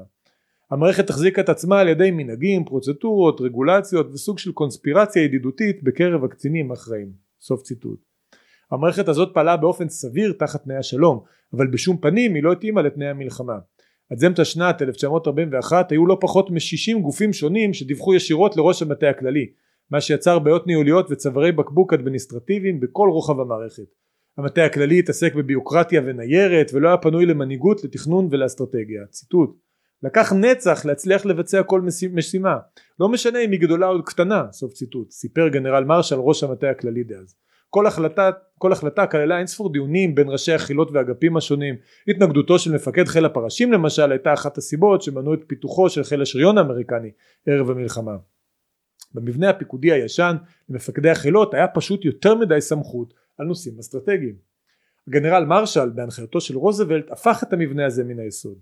המערכת החזיקה את עצמה על ידי מנהגים, פרוצטורות, רגולציות וסוג של קונספירציה ידידותית בקרב הקצינים האחראים. סוף ציטוט. המערכת הזאת פעלה באופן סביר תחת תנאי השלום, אבל בשום פנים היא לא התאימה לתנאי המלחמה. עד אמצע שנת 1941 היו לא פחות מ-60 גופים שונים שדיווחו ישירות לראש המטה הכללי מה שיצר בעיות ניהוליות וצווארי בקבוק אדמיניסטרטיביים בכל רוחב המערכת. המטה הכללי התעסק בביוקרטיה וניירת ולא היה פנוי למנהיגות, לתכנון ולאסטרטגיה. ציטוט לקח נצח להצליח לבצע כל משימה לא משנה אם היא גדולה או קטנה סוף ציטוט סיפר גנרל מרשל ראש המטה הכללי דאז כל החלטה, כל החלטה כללה אינספור דיונים בין ראשי החילות והאגפים השונים. התנגדותו של מפקד חיל הפרשים למשל הייתה אחת הסיבות שמנעו את פיתוחו של חיל השריון האמריקני ערב המלחמה. במבנה הפיקודי הישן למפקדי החילות היה פשוט יותר מדי סמכות על נושאים אסטרטגיים. הגנרל מרשל בהנחייתו של רוזוולט הפך את המבנה הזה מן היסוד.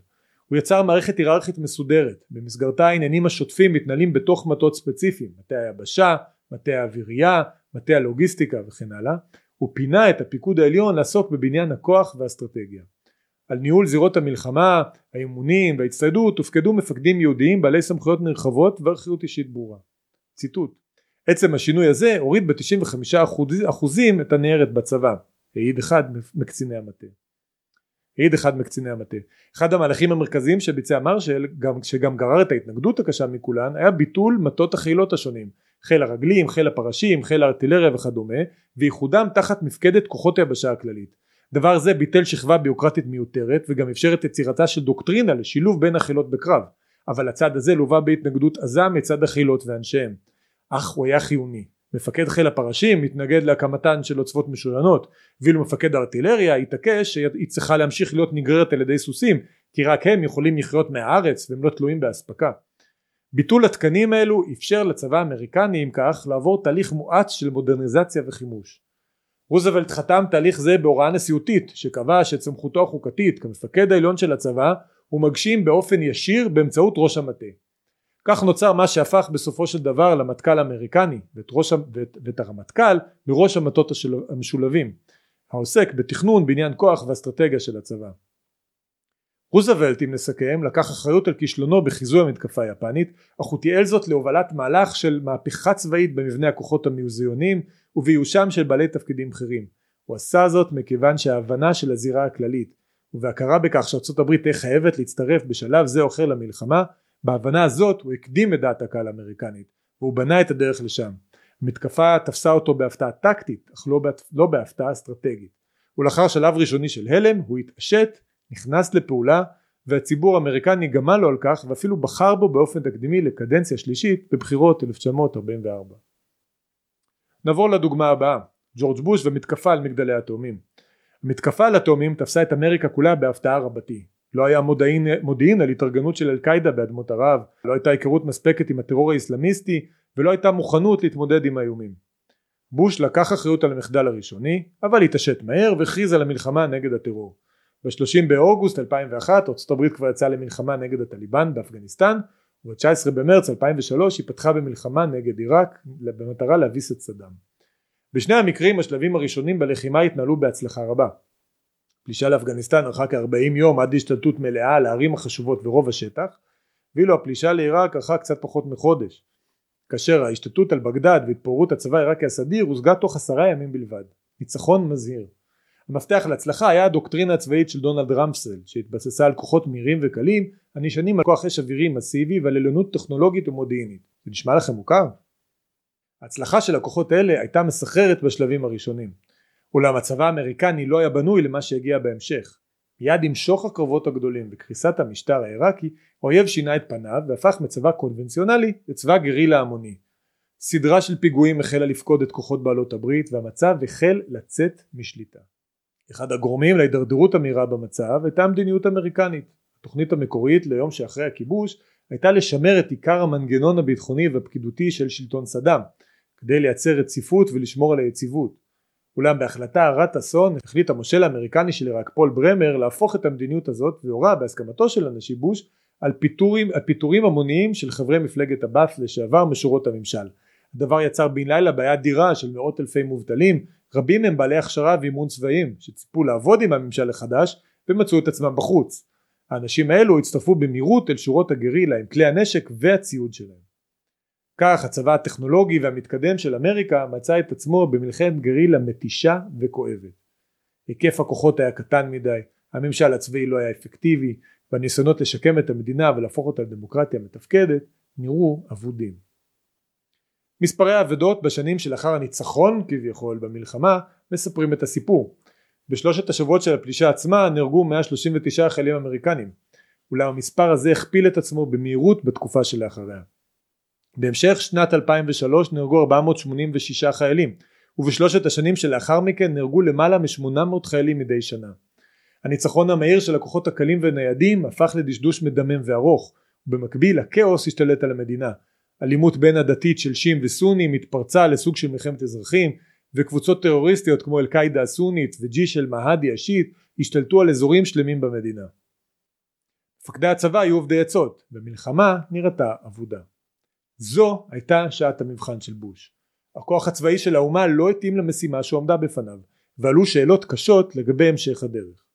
הוא יצר מערכת היררכית מסודרת. במסגרתה העניינים השוטפים מתנהלים בתוך מטות ספציפיים. מטה היבשה, מטה האווירייה, מטה הלוגיסטיקה וכן הלאה הוא פינה את הפיקוד העליון לעסוק בבניין הכוח והאסטרטגיה על ניהול זירות המלחמה, האימונים וההצטיידות הופקדו מפקדים יהודיים בעלי סמכויות נרחבות ואחריות אישית ברורה. ציטוט עצם השינוי הזה הוריד ב-95% את הניירת בצבא העיד אחד מקציני המטה העיד אחד מקציני המטה. אחד המהלכים המרכזיים שביצע מרשל, גם, שגם גרר את ההתנגדות הקשה מכולן, היה ביטול מטות החילות השונים, חיל הרגלים, חיל הפרשים, חיל הארטילריה וכדומה, וייחודם תחת מפקדת כוחות היבשה הכללית. דבר זה ביטל שכבה ביוקרטית מיותרת וגם אפשר את יצירתה של דוקטרינה לשילוב בין החילות בקרב, אבל הצד הזה לווה בהתנגדות עזה מצד החילות ואנשיהם. אך הוא היה חיוני. מפקד חיל הפרשים מתנגד להקמתן של עוצבות משוריינות ואילו מפקד הארטילריה התעקש שהיא צריכה להמשיך להיות נגררת על ידי סוסים כי רק הם יכולים לחיות מהארץ והם לא תלויים באספקה. ביטול התקנים האלו אפשר לצבא האמריקני אם כך לעבור תהליך מואץ של מודרניזציה וחימוש. רוזוולט חתם תהליך זה בהוראה נשיאותית שקבע שאת סמכותו החוקתית כמפקד העליון של הצבא הוא מגשים באופן ישיר באמצעות ראש המטה. כך נוצר מה שהפך בסופו של דבר למטכ"ל האמריקני ואת, ראש, ואת, ואת הרמטכ"ל לראש המטות המשולבים העוסק בתכנון בניין כוח ואסטרטגיה של הצבא. רוזוולט אם נסכם לקח אחריות על כישלונו בחיזוי המתקפה היפנית אך הוא תיעל זאת להובלת מהלך של מהפכה צבאית במבנה הכוחות המיוזיונים ובאיושם של בעלי תפקידים בכירים. הוא עשה זאת מכיוון שההבנה של הזירה הכללית ובהכרה בכך שארצות הברית תהיה חייבת להצטרף בשלב זה או אחר למלחמה בהבנה הזאת הוא הקדים את דעת הקהל האמריקנית והוא בנה את הדרך לשם. המתקפה תפסה אותו בהפתעה טקטית אך לא, לא בהפתעה אסטרטגית ולאחר שלב ראשוני של הלם הוא התעשת, נכנס לפעולה והציבור האמריקני גמל לו על כך ואפילו בחר בו באופן תקדימי לקדנציה שלישית בבחירות 1944. נעבור לדוגמה הבאה ג'ורג' בוש ומתקפה על מגדלי התאומים. המתקפה על התאומים תפסה את אמריקה כולה בהפתעה רבתי לא היה מודיעין, מודיעין על התארגנות של אל קאידה באדמות ערב, לא הייתה היכרות מספקת עם הטרור האסלאמיסטי ולא הייתה מוכנות להתמודד עם האיומים. בוש לקח אחריות על המחדל הראשוני אבל התעשת מהר והכריז על המלחמה נגד הטרור. ב-30 באוגוסט 2001 ארצות הברית כבר יצאה למלחמה נגד הטליבן באפגניסטן וב-19 במרץ 2003 היא פתחה במלחמה נגד עיראק במטרה להביס את סדאם. בשני המקרים השלבים הראשונים בלחימה התנהלו בהצלחה רבה. פלישה לאפגניסטן ארכה כ-40 יום עד להשתלטות מלאה על הערים החשובות ורוב השטח ואילו הפלישה לעיראק ארכה קצת פחות מחודש כאשר ההשתלטות על בגדד והתפוררות הצבא העיראקי הסדיר הושגה תוך עשרה ימים בלבד ניצחון מזהיר המפתח להצלחה היה הדוקטרינה הצבאית של דונלד רמסל שהתבססה על כוחות מהירים וקלים הנשענים על כוח אש אווירי מסיבי ועל עליונות טכנולוגית ומודיעינית זה נשמע לכם מוכר? ההצלחה של הכוחות האלה הייתה מסחררת בשלבים הראשונים אולם הצבא האמריקני לא היה בנוי למה שהגיע בהמשך. מיד עם שוך הקרבות הגדולים וקריסת המשטר העיראקי האויב שינה את פניו והפך מצבא קונבנציונלי לצבא גרילה המוני. סדרה של פיגועים החלה לפקוד את כוחות בעלות הברית והמצב החל לצאת משליטה. אחד הגורמים להידרדרות המהירה במצב הייתה המדיניות האמריקנית. התוכנית המקורית ליום שאחרי הכיבוש הייתה לשמר את עיקר המנגנון הביטחוני והפקידותי של שלטון סדאם כדי לייצר רציפות ולשמור על היציבות אולם בהחלטה הרת אסון החליט המושל האמריקני של עיראק פול ברמר להפוך את המדיניות הזאת והורה בהסכמתו של הנשיא בוש על פיטורים, על פיטורים המוניים של חברי מפלגת הבאף לשעבר משורות הממשל. הדבר יצר בן לילה בעיה אדירה של מאות אלפי מובטלים רבים הם בעלי הכשרה ואימון צבאיים שציפו לעבוד עם הממשל החדש ומצאו את עצמם בחוץ. האנשים האלו הצטרפו במהירות אל שורות הגרילה עם כלי הנשק והציוד שלהם. כך הצבא הטכנולוגי והמתקדם של אמריקה מצא את עצמו במלחמת גרילה מתישה וכואבת. היקף הכוחות היה קטן מדי, הממשל הצבאי לא היה אפקטיבי, והניסיונות לשקם את המדינה ולהפוך אותה לדמוקרטיה מתפקדת נראו אבודים. מספרי האבדות בשנים שלאחר הניצחון כביכול במלחמה מספרים את הסיפור. בשלושת השבועות של הפלישה עצמה נהרגו 139 חיילים אמריקנים אולם המספר הזה הכפיל את עצמו במהירות בתקופה שלאחריה. בהמשך שנת 2003 נהרגו 486 חיילים ובשלושת השנים שלאחר מכן נהרגו למעלה מ-800 חיילים מדי שנה. הניצחון המהיר של הכוחות הקלים וניידים הפך לדשדוש מדמם וארוך ובמקביל הכאוס השתלט על המדינה. אלימות בין הדתית של שיעים וסונים התפרצה לסוג של מלחמת אזרחים וקבוצות טרוריסטיות כמו אל קאידה הסונית וג'יש אל מהדי השיעית השתלטו על אזורים שלמים במדינה. מפקדי הצבא היו עובדי עצות ומלחמה נראתה אבודה. זו הייתה שעת המבחן של בוש. הכוח הצבאי של האומה לא התאים למשימה שהועמדה בפניו ועלו שאלות קשות לגבי המשך הדרך.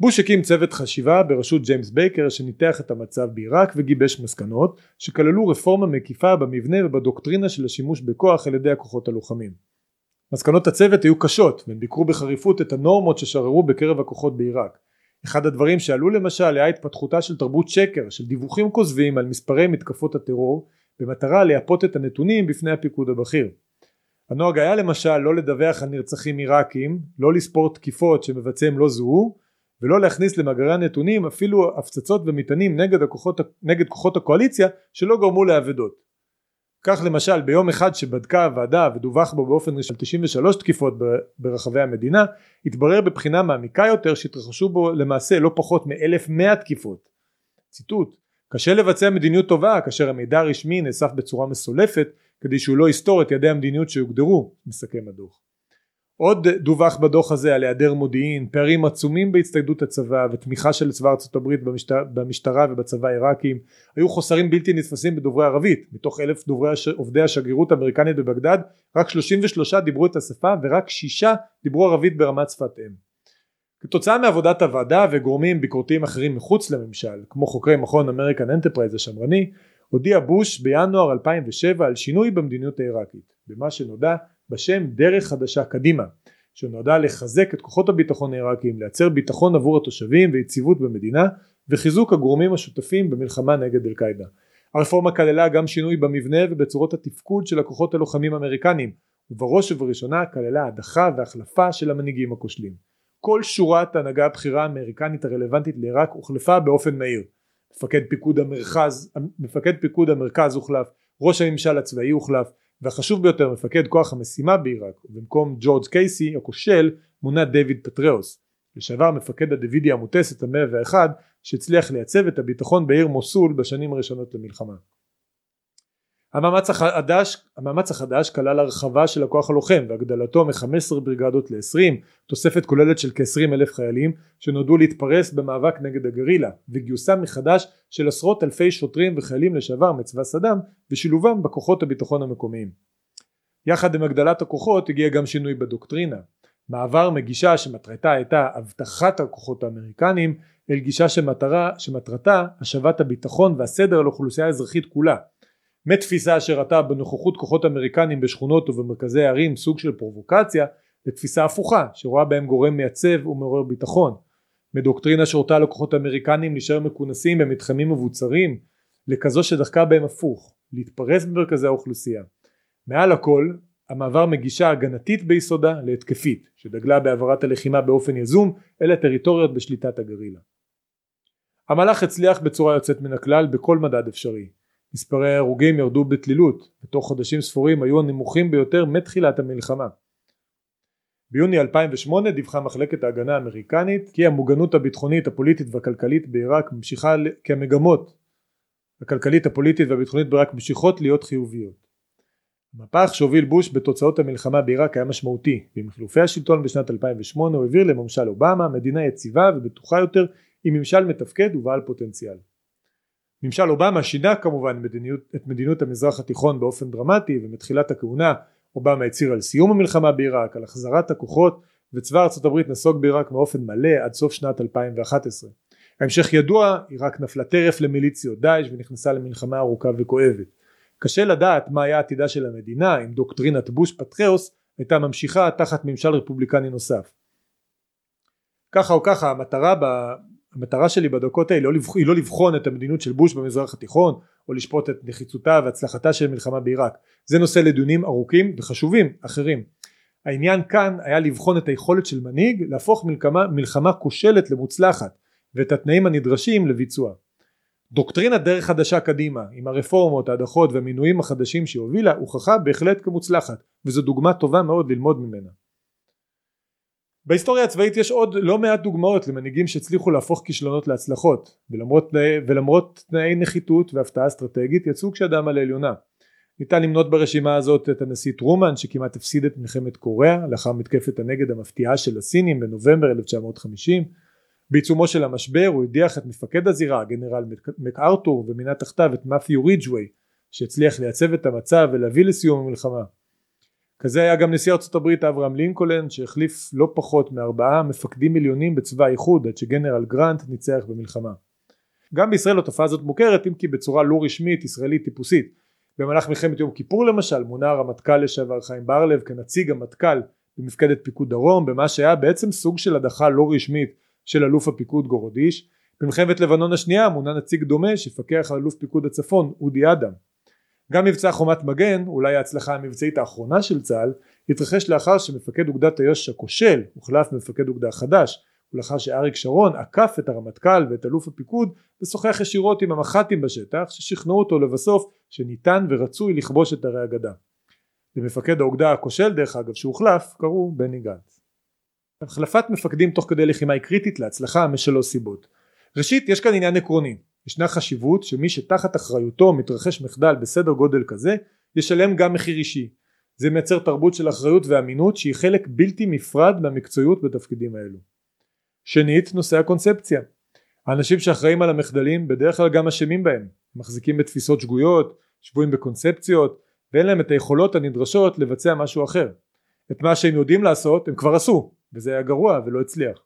בוש הקים צוות חשיבה בראשות ג'יימס בייקר שניתח את המצב בעיראק וגיבש מסקנות שכללו רפורמה מקיפה במבנה ובדוקטרינה של השימוש בכוח על ידי הכוחות הלוחמים. מסקנות הצוות היו קשות והם ביקרו בחריפות את הנורמות ששררו בקרב הכוחות בעיראק. אחד הדברים שעלו למשל היה התפתחותה של תרבות שקר של דיווחים כוזבים על מספרי מתקפות הטרור במטרה לייפות את הנתונים בפני הפיקוד הבכיר. הנוהג היה למשל לא לדווח על נרצחים עיראקים, לא לספור תקיפות שמבצעיהם לא זוהו ולא להכניס למאגרי הנתונים אפילו הפצצות ומטענים נגד, הכוחות, נגד כוחות הקואליציה שלא גרמו לאבדות. כך למשל ביום אחד שבדקה הוועדה ודווח בו באופן ראשון 93 תקיפות ברחבי המדינה התברר בבחינה מעמיקה יותר שהתרחשו בו למעשה לא פחות מ-1100 תקיפות. ציטוט קשה לבצע מדיניות טובה כאשר המידע הרשמי נאסף בצורה מסולפת כדי שהוא לא יסתור את ידי המדיניות שהוגדרו מסכם הדוח עוד דווח בדוח הזה על היעדר מודיעין, פערים עצומים בהצטיידות הצבא ותמיכה של צבא ארצות הברית במשטר, במשטרה ובצבא העיראקים, היו חוסרים בלתי נתפסים בדוברי ערבית, מתוך אלף דוברי הש... עובדי השגרירות האמריקנית בבגדד רק 33 דיברו את השפה ורק שישה דיברו ערבית ברמת שפת אם. כתוצאה מעבודת הוועדה וגורמים ביקורתיים אחרים מחוץ לממשל, כמו חוקרי מכון American Enterprise השמרני, הודיע בוש בינואר 2007 על שינוי במדיניות העיראקית, במה שנודע בשם דרך חדשה קדימה שנועדה לחזק את כוחות הביטחון העיראקיים לייצר ביטחון עבור התושבים ויציבות במדינה וחיזוק הגורמים השותפים במלחמה נגד אל קאידה. הרפורמה כללה גם שינוי במבנה ובצורות התפקוד של הכוחות הלוחמים האמריקניים ובראש ובראשונה כללה הדחה והחלפה של המנהיגים הכושלים. כל שורת ההנהגה הבכירה האמריקנית הרלוונטית לעיראק הוחלפה באופן מהיר. מפקד פיקוד המרכז, מפקד פיקוד המרכז הוחלף, ראש הממשל הצבאי הוחלף, והחשוב ביותר מפקד כוח המשימה בעיראק ובמקום ג'ורג' קייסי הכושל מונה דיוויד פטראוס לשעבר מפקד הדיווידיה המוטסת המאה ואחד שהצליח לייצב את הביטחון בעיר מוסול בשנים הראשונות למלחמה. המאמץ החדש, המאמץ החדש כלל הרחבה של הכוח הלוחם והגדלתו מ-15 בריגדות ל-20, תוספת כוללת של כ-20 אלף חיילים שנועדו להתפרס במאבק נגד הגרילה וגיוסם מחדש של עשרות אלפי שוטרים וחיילים לשעבר מצבא סדאם ושילובם בכוחות הביטחון המקומיים. יחד עם הגדלת הכוחות הגיע גם שינוי בדוקטרינה מעבר מגישה שמטרתה הייתה אבטחת הכוחות האמריקנים אל גישה שמטרה, שמטרתה השבת הביטחון והסדר לאוכלוסייה האזרחית כולה מתפיסה שראתה בנוכחות כוחות אמריקנים בשכונות ובמרכזי הערים סוג של פרובוקציה לתפיסה הפוכה שרואה בהם גורם מייצב ומעורר ביטחון. מדוקטרינה שהורתה לכוחות אמריקנים להישאר מכונסים במתחמים מבוצרים לכזו שדחקה בהם הפוך להתפרס במרכזי האוכלוסייה. מעל הכל המעבר מגישה הגנתית ביסודה להתקפית שדגלה בהעברת הלחימה באופן יזום אל הטריטוריות בשליטת הגרילה. המהלך הצליח בצורה יוצאת מן הכלל בכל מדד אפשרי מספרי ההרוגים ירדו בתלילות, בתוך חודשים ספורים היו הנמוכים ביותר מתחילת המלחמה. ביוני 2008 דיווחה מחלקת ההגנה האמריקנית כי המוגנות הביטחונית הפוליטית והכלכלית בעיראק ממשיכה כי המגמות הכלכלית הפוליטית והביטחונית בעיראק ממשיכות להיות חיוביות. המהפך שהוביל בוש בתוצאות המלחמה בעיראק היה משמעותי ועם חילופי השלטון בשנת 2008 הוא העביר לממשל אובמה מדינה יציבה ובטוחה יותר עם ממשל מתפקד ובעל פוטנציאל. ממשל אובמה שינה כמובן מדיניות, את מדיניות המזרח התיכון באופן דרמטי ומתחילת הכהונה אובמה הצהיר על סיום המלחמה בעיראק, על החזרת הכוחות וצבא ארצות הברית נסוג בעיראק באופן מלא עד סוף שנת 2011. ההמשך ידוע, עיראק נפלה טרף למיליציות דאעש ונכנסה למלחמה ארוכה וכואבת. קשה לדעת מה היה עתידה של המדינה אם דוקטרינת בוש פטריאוס הייתה ממשיכה תחת ממשל רפובליקני נוסף. ככה או ככה המטרה המטרה שלי בדקות האלה לא. היא לא לבחון את המדיניות של בוש במזרח התיכון או לשפוט את נחיצותה והצלחתה של מלחמה בעיראק. זה נושא לדיונים ארוכים וחשובים אחרים. העניין כאן היה לבחון את היכולת של מנהיג להפוך מלחמה, מלחמה כושלת למוצלחת ואת התנאים הנדרשים לביצוע. דוקטרינת דרך חדשה קדימה עם הרפורמות ההדחות והמינויים החדשים שהיא הובילה הוכחה בהחלט כמוצלחת וזו דוגמה טובה מאוד ללמוד ממנה בהיסטוריה הצבאית יש עוד לא מעט דוגמאות למנהיגים שהצליחו להפוך כישלונות להצלחות ולמרות, ולמרות תנאי נחיתות והפתעה אסטרטגית יצאו כשאדם על העליונה ניתן למנות ברשימה הזאת את הנשיא טרומן שכמעט הפסיד את מלחמת קוריאה לאחר מתקפת הנגד המפתיעה של הסינים בנובמבר 1950 בעיצומו של המשבר הוא הדיח את מפקד הזירה גנרל מקארתור ומינה תחתיו את מאפיו ריג'ווי שהצליח לייצב את המצב ולהביא לסיום המלחמה כזה היה גם נשיא הברית אברהם לינקולן שהחליף לא פחות מארבעה מפקדים עליונים בצבא האיחוד עד שגנרל גרנט ניצח במלחמה. גם בישראל התופעה הזאת מוכרת אם כי בצורה לא רשמית ישראלית טיפוסית. במהלך מלחמת יום כיפור למשל מונה הרמטכ"ל לשעבר חיים בר-לב כנציג המטכ"ל במפקדת פיקוד דרום במה שהיה בעצם סוג של הדחה לא רשמית של אלוף הפיקוד גורודיש. במלחמת לבנון השנייה מונה נציג דומה שיפקח על אלוף פיקוד הצפון אודי אדם. גם מבצע חומת מגן אולי ההצלחה המבצעית האחרונה של צה"ל התרחש לאחר שמפקד אוגדת איו"ש הכושל הוחלף במפקד אוגדה חדש ולאחר שאריק שרון עקף את הרמטכ"ל ואת אלוף הפיקוד ושוחח ישירות עם המח"טים בשטח ששכנעו אותו לבסוף שניתן ורצוי לכבוש את ערי הגדה. למפקד האוגדה הכושל דרך אגב שהוחלף קראו בני גנץ. החלפת מפקדים תוך כדי לחימה היא קריטית להצלחה משלוש סיבות. ראשית יש כאן עניין עקרוני ישנה חשיבות שמי שתחת אחריותו מתרחש מחדל בסדר גודל כזה ישלם גם מחיר אישי. זה מייצר תרבות של אחריות ואמינות שהיא חלק בלתי נפרד מהמקצועיות בתפקידים האלו. שנית נושא הקונספציה. האנשים שאחראים על המחדלים בדרך כלל גם אשמים בהם. מחזיקים בתפיסות שגויות שבויים בקונספציות ואין להם את היכולות הנדרשות לבצע משהו אחר. את מה שהם יודעים לעשות הם כבר עשו וזה היה גרוע ולא הצליח.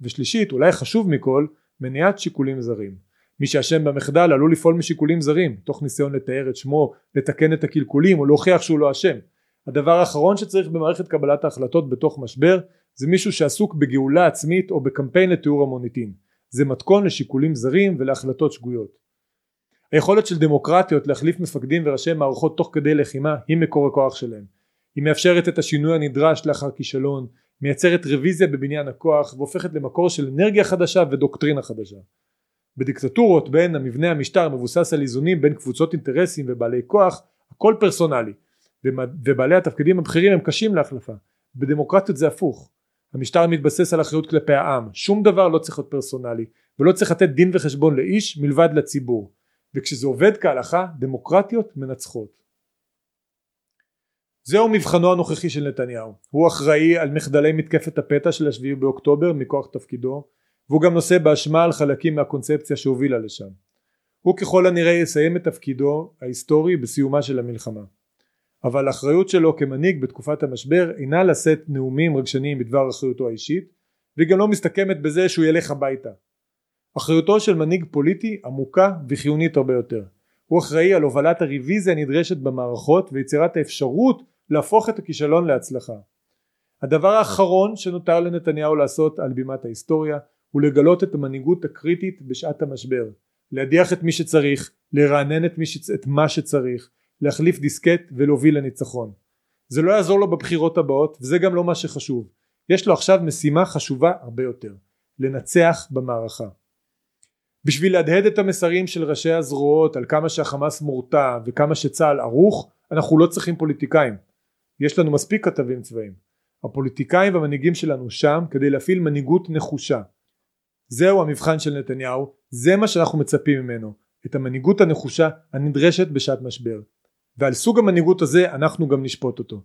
ושלישית אולי חשוב מכל מניעת שיקולים זרים מי שאשם במחדל עלול לפעול משיקולים זרים תוך ניסיון לתאר את שמו לתקן את הקלקולים או להוכיח שהוא לא אשם. הדבר האחרון שצריך במערכת קבלת ההחלטות בתוך משבר זה מישהו שעסוק בגאולה עצמית או בקמפיין לתיאור המוניטין. זה מתכון לשיקולים זרים ולהחלטות שגויות. היכולת של דמוקרטיות להחליף מפקדים וראשי מערכות תוך כדי לחימה היא מקור הכוח שלהם. היא מאפשרת את השינוי הנדרש לאחר כישלון מייצרת רוויזיה בבניין הכוח והופכת למקור של אנרגיה חדשה ודוקטרינה חדשה בדיקטטורות בין המבנה המשטר מבוסס על איזונים בין קבוצות אינטרסים ובעלי כוח הכל פרסונלי. ובעלי התפקידים הבכירים הם קשים להחלפה. בדמוקרטיות זה הפוך. המשטר מתבסס על אחריות כלפי העם. שום דבר לא צריך להיות פרסונלי ולא צריך לתת דין וחשבון לאיש מלבד לציבור. וכשזה עובד כהלכה דמוקרטיות מנצחות. זהו מבחנו הנוכחי של נתניהו. הוא אחראי על מחדלי מתקפת הפתע של השביעי באוקטובר מכוח תפקידו והוא גם נושא באשמה על חלקים מהקונספציה שהובילה לשם. הוא ככל הנראה יסיים את תפקידו ההיסטורי בסיומה של המלחמה. אבל האחריות שלו כמנהיג בתקופת המשבר אינה לשאת נאומים רגשניים בדבר אחריותו האישית והיא גם לא מסתכמת בזה שהוא ילך הביתה. אחריותו של מנהיג פוליטי עמוקה וחיונית הרבה יותר. הוא אחראי על הובלת הרוויזיה הנדרשת במערכות ויצירת האפשרות להפוך את הכישלון להצלחה. הדבר האחרון שנותר לנתניהו לעשות על בימת ההיסטוריה הוא לגלות את המנהיגות הקריטית בשעת המשבר. להדיח את מי שצריך לרענן את, שצ... את מה שצריך להחליף דיסקט ולהוביל לניצחון. זה לא יעזור לו בבחירות הבאות וזה גם לא מה שחשוב. יש לו עכשיו משימה חשובה הרבה יותר לנצח במערכה. בשביל להדהד את המסרים של ראשי הזרועות על כמה שהחמאס מורתע וכמה שצה"ל ערוך אנחנו לא צריכים פוליטיקאים. יש לנו מספיק כתבים צבאיים. הפוליטיקאים והמנהיגים שלנו שם כדי להפעיל מנהיגות נחושה זהו המבחן של נתניהו, זה מה שאנחנו מצפים ממנו, את המנהיגות הנחושה הנדרשת בשעת משבר. ועל סוג המנהיגות הזה אנחנו גם נשפוט אותו.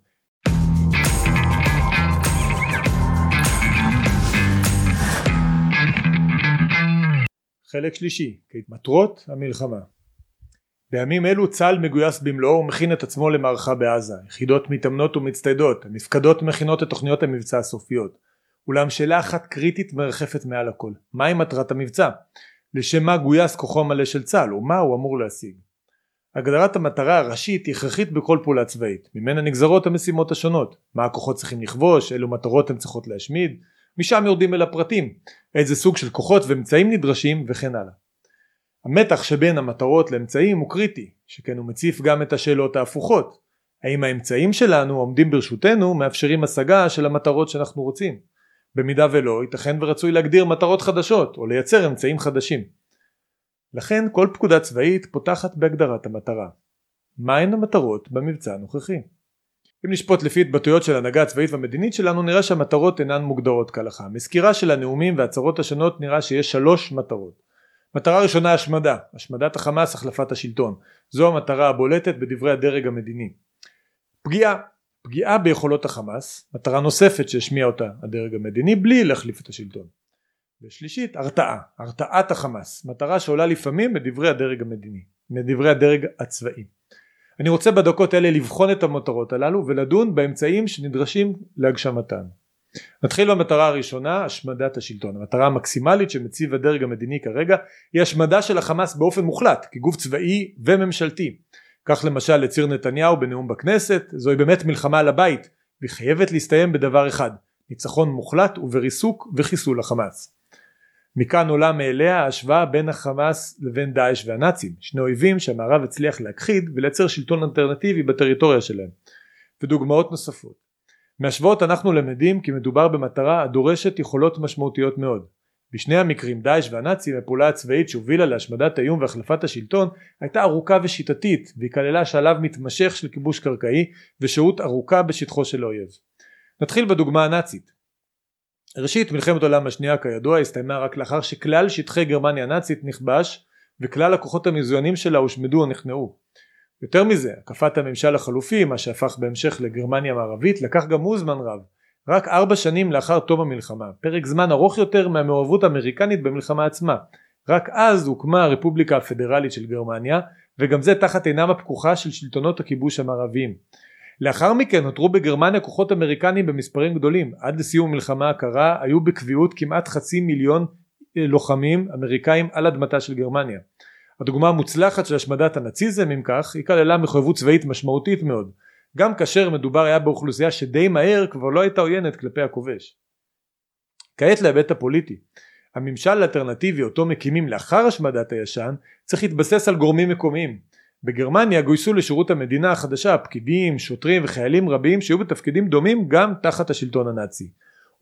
חלק שלישי, מטרות המלחמה בימים אלו צה"ל מגויס במלואו ומכין את עצמו למערכה בעזה, יחידות מתאמנות ומצטיידות, המפקדות מכינות את תוכניות המבצע הסופיות, אולם שאלה אחת קריטית מרחפת מעל הכל מהי מטרת המבצע? לשם מה גויס כוחו המלא של צה"ל ומה הוא אמור להשיג? הגדרת המטרה הראשית היא הכרחית בכל פעולה צבאית ממנה נגזרות המשימות השונות מה הכוחות צריכים לכבוש אילו מטרות הן צריכות להשמיד משם יורדים אל הפרטים, איזה סוג של כוחות ואמצעים נדרשים וכן הלאה. המתח שבין המטרות לאמצעים הוא קריטי, שכן הוא מציף גם את השאלות ההפוכות. האם האמצעים שלנו עומדים ברשותנו מאפשרים השגה של המטרות שאנחנו רוצים? במידה ולא, ייתכן ורצוי להגדיר מטרות חדשות או לייצר אמצעים חדשים. לכן כל פקודה צבאית פותחת בהגדרת המטרה. מהן המטרות במבצע הנוכחי? אם נשפוט לפי התבטאויות של הנהגה הצבאית והמדינית שלנו נראה שהמטרות אינן מוגדרות כהלכה. מסקירה של הנאומים וההצהרות השונות נראה שיש שלוש מטרות. מטרה ראשונה השמדה, השמדת החמאס, החלפת השלטון. זו המטרה הבולטת בדברי הדרג המדיני. פגיעה, פגיעה ביכולות החמאס, מטרה נוספת שהשמיע אותה הדרג המדיני בלי להחליף את השלטון. ושלישית הרתעה, הרתעת החמאס, מטרה שעולה לפעמים מדברי הדרג המדיני, מדברי הדרג הצבאי. אני רוצה בדקות אלה לבחון את המטרות הללו ולדון באמצעים שנדרשים להגשמתן. נתחיל במטרה הראשונה השמדת השלטון המטרה המקסימלית שמציב הדרג המדיני כרגע היא השמדה של החמאס באופן מוחלט כגוף צבאי וממשלתי כך למשל לציר נתניהו בנאום בכנסת זוהי באמת מלחמה על הבית והיא חייבת להסתיים בדבר אחד ניצחון מוחלט ובריסוק וחיסול החמאס. מכאן עולה מאליה ההשוואה בין החמאס לבין דאעש והנאצים שני אויבים שהמערב הצליח להכחיד ולייצר שלטון אלטרנטיבי בטריטוריה שלהם. ודוגמאות נוספות. מהשוואות אנחנו למדים כי מדובר במטרה הדורשת יכולות משמעותיות מאוד בשני המקרים דאעש והנאצים הפעולה הצבאית שהובילה להשמדת האיום והחלפת השלטון הייתה ארוכה ושיטתית והיא כללה שלב מתמשך של כיבוש קרקעי ושהות ארוכה בשטחו של האויב. נתחיל בדוגמה הנאצית ראשית מלחמת העולם השנייה כידוע הסתיימה רק לאחר שכלל שטחי גרמניה הנאצית נכבש וכלל הכוחות המזוינים שלה הושמדו או נכנעו. יותר מזה הקפת הממשל החלופי מה שהפך בהמשך לגרמניה המערבית לקח גם הוא זמן רב רק ארבע שנים לאחר תום המלחמה פרק זמן ארוך יותר מהמעורבות האמריקנית במלחמה עצמה. רק אז הוקמה הרפובליקה הפדרלית של גרמניה וגם זה תחת עינם הפקוחה של שלטונות הכיבוש המערביים. לאחר מכן נותרו בגרמניה כוחות אמריקנים במספרים גדולים. עד לסיום המלחמה הקרה היו בקביעות כמעט חצי מיליון אה, לוחמים אמריקאים על אדמתה של גרמניה. הדוגמה המוצלחת של השמדת הנאציזם אם כך היא כללה מחויבות צבאית משמעותית מאוד גם כאשר מדובר היה באוכלוסייה שדי מהר כבר לא הייתה עוינת כלפי הכובש. כעת להיבט הפוליטי הממשל האלטרנטיבי אותו מקימים לאחר השמדת הישן צריך להתבסס על גורמים מקומיים בגרמניה גויסו לשירות המדינה החדשה פקידים, שוטרים וחיילים רבים שהיו בתפקידים דומים גם תחת השלטון הנאצי.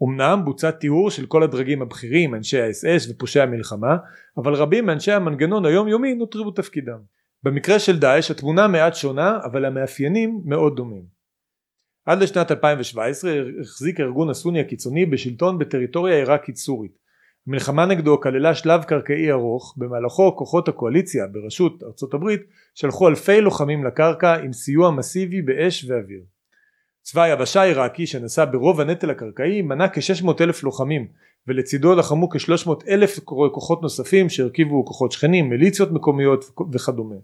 אמנם בוצע טיהור של כל הדרגים הבכירים, אנשי האס-אס ופושעי המלחמה, אבל רבים מאנשי המנגנון היומיומי נותרו בתפקידם. במקרה של דאעש התמונה מעט שונה, אבל המאפיינים מאוד דומים. עד לשנת 2017 החזיק הארגון הסוני הקיצוני בשלטון בטריטוריה עיראקית סורית. המלחמה נגדו כללה שלב קרקעי ארוך במהלכו כוחות הקואליציה בראשות ארצות הברית שלחו אלפי לוחמים לקרקע עם סיוע מסיבי באש ואוויר. צבא היבשה העיראקי שנשא ברוב הנטל הקרקעי מנה כ-600 אלף לוחמים ולצידו לחמו כ-300 אלף כוחות נוספים שהרכיבו כוחות שכנים, מיליציות מקומיות וכדומה.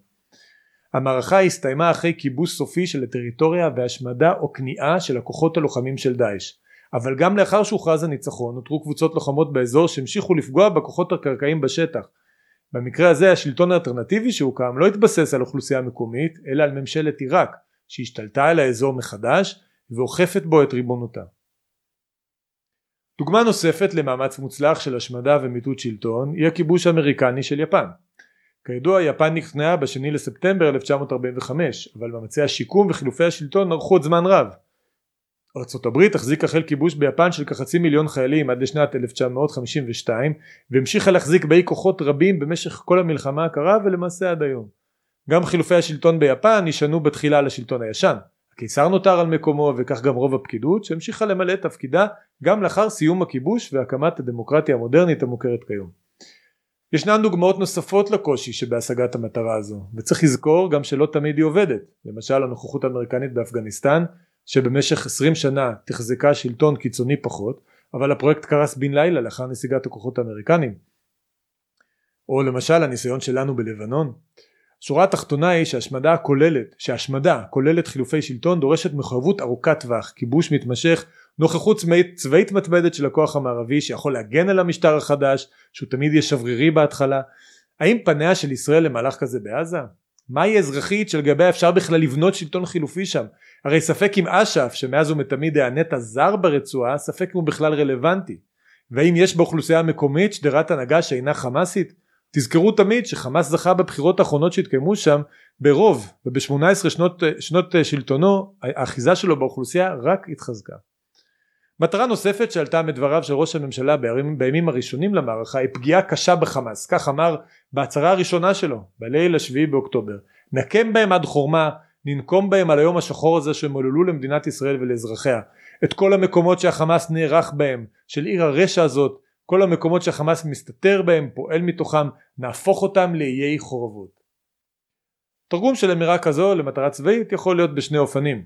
המערכה הסתיימה אחרי כיבוש סופי של הטריטוריה והשמדה או כניעה של הכוחות הלוחמים של דאעש. אבל גם לאחר שהוכרז הניצחון נותרו קבוצות לוחמות באזור שהמשיכו לפגוע בכוחות הקרקעיים בשטח. במקרה הזה השלטון האלטרנטיבי שהוקם לא התבסס על אוכלוסייה מקומית אלא על ממשלת עיראק שהשתלטה על האזור מחדש ואוכפת בו את ריבונותה. דוגמה נוספת למאמץ מוצלח של השמדה ומיטוט שלטון היא הכיבוש האמריקני של יפן. כידוע יפן נכנעה בשני לספטמבר 1945 אבל מאמצי השיקום וחילופי השלטון ארכו עוד זמן רב ארצות הברית החזיקה חיל כיבוש ביפן של כחצי מיליון חיילים עד לשנת 1952 והמשיכה להחזיק באי כוחות רבים במשך כל המלחמה הקרה ולמעשה עד היום. גם חילופי השלטון ביפן נשענו בתחילה על השלטון הישן. הקיסר נותר על מקומו וכך גם רוב הפקידות שהמשיכה למלא את תפקידה גם לאחר סיום הכיבוש והקמת הדמוקרטיה המודרנית המוכרת כיום. ישנן דוגמאות נוספות לקושי שבהשגת המטרה הזו וצריך לזכור גם שלא תמיד היא עובדת. למשל הנוכחות האמריקנית באפגניסטן שבמשך 20 שנה תחזקה שלטון קיצוני פחות אבל הפרויקט קרס בן לילה לאחר נסיגת הכוחות האמריקנים. או למשל הניסיון שלנו בלבנון השורה התחתונה היא שהשמדה כוללת שהשמדה כוללת חילופי שלטון דורשת מחויבות ארוכת טווח כיבוש מתמשך נוכחות צבאית, מתמדת של הכוח המערבי שיכול להגן על המשטר החדש שהוא תמיד יהיה שברירי בהתחלה האם פניה של ישראל למהלך כזה בעזה? מהי אזרחית שלגביה אפשר בכלל לבנות שלטון חילופי שם הרי ספק אם אש"ף שמאז ומתמיד היה נטע זר ברצועה ספק אם הוא בכלל רלוונטי והאם יש באוכלוסייה המקומית שדרת הנהגה שאינה חמאסית? תזכרו תמיד שחמאס זכה בבחירות האחרונות שהתקיימו שם ברוב וב-18 שנות, שנות שלטונו האחיזה שלו באוכלוסייה רק התחזקה. מטרה נוספת שעלתה מדבריו של ראש הממשלה בימים, בימים הראשונים למערכה היא פגיעה קשה בחמאס. כך אמר בהצהרה הראשונה שלו בליל השביעי באוקטובר. נקם בהם עד חורמה ננקום בהם על היום השחור הזה שהם עוללו למדינת ישראל ולאזרחיה. את כל המקומות שהחמאס נערך בהם של עיר הרשע הזאת כל המקומות שהחמאס מסתתר בהם פועל מתוכם נהפוך אותם לאיי חורבות תרגום של אמירה כזו למטרה צבאית יכול להיות בשני אופנים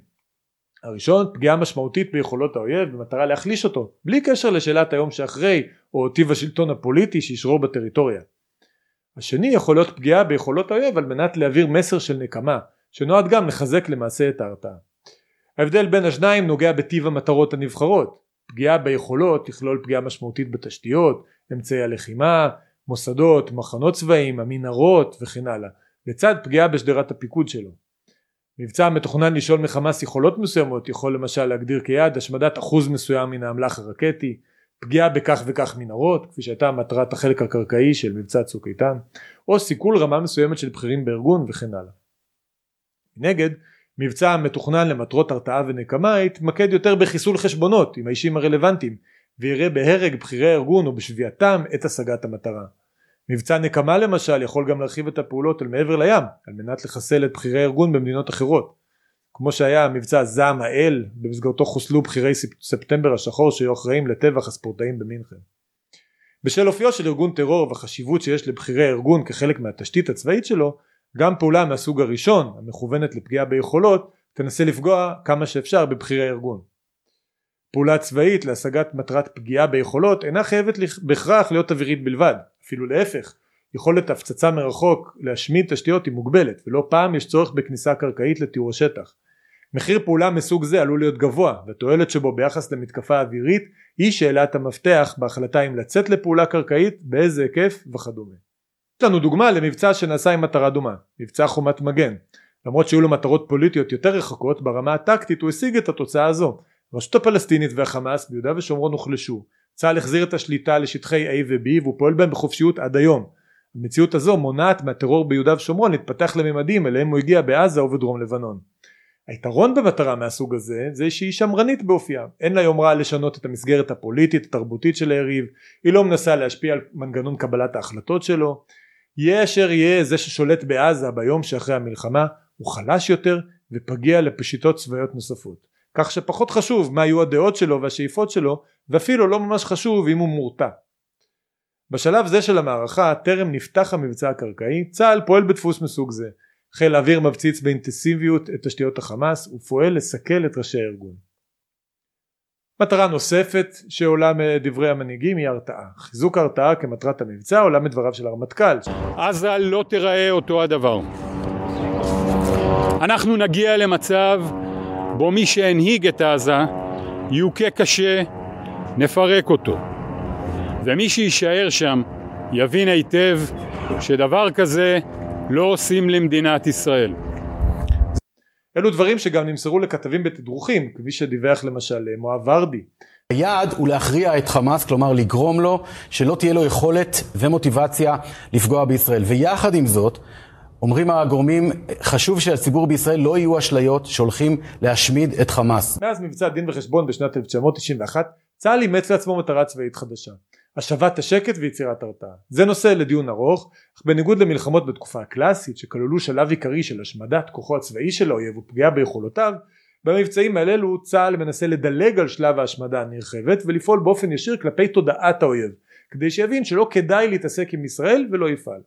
הראשון פגיעה משמעותית ביכולות האויב במטרה להחליש אותו בלי קשר לשאלת היום שאחרי או טיב השלטון הפוליטי שישרור בטריטוריה. השני יכול להיות פגיעה ביכולות האויב על מנת להעביר מסר של נקמה שנועד גם לחזק למעשה את ההרתעה. ההבדל בין השניים נוגע בטיב המטרות הנבחרות פגיעה ביכולות תכלול פגיעה משמעותית בתשתיות, אמצעי הלחימה, מוסדות, מחנות צבאיים, המנהרות וכן הלאה לצד פגיעה בשדרת הפיקוד שלו מבצע המתוכנן לשאול מחמאס יכולות מסוימות יכול למשל להגדיר כיעד השמדת אחוז מסוים מן האמל"ח הרקטי, פגיעה בכך וכך מנהרות כפי שהייתה מטרת החלק הקרקעי של מבצע צוק איתן, או סיכול רמה מסוימת של בכירים בארגון וכן הלאה. מנגד מבצע המתוכנן למטרות הרתעה ונקמה יתמקד יותר בחיסול חשבונות עם האישים הרלוונטיים ויראה בהרג בכירי הארגון או בשביעתם את השגת המטרה. מבצע נקמה למשל יכול גם להרחיב את הפעולות אל מעבר לים על מנת לחסל את בכירי הארגון במדינות אחרות כמו שהיה מבצע זעם האל במסגרתו חוסלו בכירי ספטמבר השחור שהיו אחראים לטבח הספורטאים במינכן. בשל אופיו של ארגון טרור והחשיבות שיש לבכירי הארגון כחלק מהתשתית הצבאית שלו גם פעולה מהסוג הראשון המכוונת לפגיעה ביכולות תנסה לפגוע כמה שאפשר בבכירי הארגון. פעולה צבאית להשגת מטרת פגיעה ביכולות אינה חייבת בהכרח להיות אווירית בלבד אפילו להפך יכולת הפצצה מרחוק להשמיד תשתיות היא מוגבלת ולא פעם יש צורך בכניסה קרקעית לטיהור השטח. מחיר פעולה מסוג זה עלול להיות גבוה והתועלת שבו ביחס למתקפה אווירית היא שאלת המפתח בהחלטה אם לצאת לפעולה קרקעית באיזה היקף וכדומה. יש לנו דוגמה למבצע שנעשה עם מטרה דומה מבצע חומת מגן. למרות שהיו לו מטרות פוליטיות יותר רחוקות ברמה הטקטית הוא השיג את התוצאה הזו. הרשות הפלסטינית והחמאס ביהודה ושומרון הוחלשו. צה"ל החזיר את השליטה לשטחי A ו-B והוא פועל בהם בחופשיות עד היום. המציאות הזו מונעת מהטרור ביהודה ושומרון להתפתח לממדים אליהם הוא הגיע בעזה ובדרום לבנון. היתרון במטרה מהסוג הזה זה שהיא שמרנית באופייה. אין לה יומרה לשנות את המסגרת הפוליטית התרבותית של היריב. היא לא מנסה להשפיע על מנגנון קבלת ההחלטות שלו יהיה אשר יהיה זה ששולט בעזה ביום שאחרי המלחמה הוא חלש יותר ופגיע לפשיטות צבאיות נוספות כך שפחות חשוב מה יהיו הדעות שלו והשאיפות שלו ואפילו לא ממש חשוב אם הוא מורתע. בשלב זה של המערכה טרם נפתח המבצע הקרקעי צה"ל פועל בדפוס מסוג זה חיל האוויר מבציץ באינטנסיביות את תשתיות החמאס ופועל לסכל את ראשי הארגון. מטרה נוספת שעולה מדברי המנהיגים היא הרתעה. חיזוק הרתעה כמטרת המבצע עולה מדבריו של הרמטכ"ל. עזה לא תיראה אותו הדבר. אנחנו נגיע למצב בו מי שהנהיג את עזה יוכה קשה, נפרק אותו. ומי שיישאר שם יבין היטב שדבר כזה לא עושים למדינת ישראל. אלו דברים שגם נמסרו לכתבים בתדרוכים, כפי שדיווח למשל מואב ורדי. היעד הוא להכריע את חמאס, כלומר לגרום לו שלא תהיה לו יכולת ומוטיבציה לפגוע בישראל. ויחד עם זאת, אומרים הגורמים, חשוב שהציבור בישראל לא יהיו אשליות שהולכים להשמיד את חמאס. מאז מבצע דין וחשבון בשנת 1991, צה"ל אימץ לעצמו מטרה צבאית חדשה. השבת השקט ויצירת הרתעה. זה נושא לדיון ארוך, אך בניגוד למלחמות בתקופה הקלאסית שכללו שלב עיקרי של השמדת כוחו הצבאי של האויב ופגיעה ביכולותיו, במבצעים האלו צה"ל מנסה לדלג על שלב ההשמדה הנרחבת ולפעול באופן ישיר כלפי תודעת האויב, כדי שיבין שלא כדאי להתעסק עם ישראל ולא יפעל.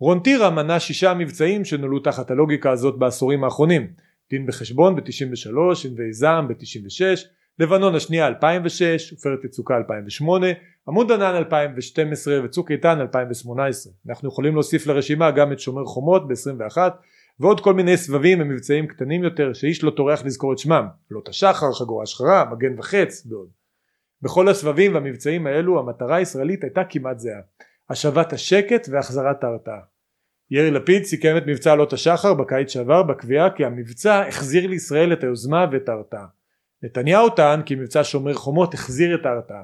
רון טירה מנה שישה מבצעים שנולדו תחת הלוגיקה הזאת בעשורים האחרונים דין בחשבון ב-93, ענבי זעם ב-96, לבנון השנייה 2006, עופרת יצוקה 2008, עמוד ענן 2012 וצוק איתן 2018. אנחנו יכולים להוסיף לרשימה גם את שומר חומות ב-21 ועוד כל מיני סבבים ומבצעים קטנים יותר שאיש לא טורח לזכור את שמם, עלות השחר, חגורה שחרה, מגן וחץ ועוד. בכל הסבבים והמבצעים האלו המטרה הישראלית הייתה כמעט זהה השבת השקט והחזרת ההרתעה. יאיר לפיד סיכם את מבצע עלות השחר בקיץ שעבר בקביעה כי המבצע החזיר לישראל את היוזמה ואת ההרתעה. נתניהו טען כי מבצע שומר חומות החזיר את ההרתעה.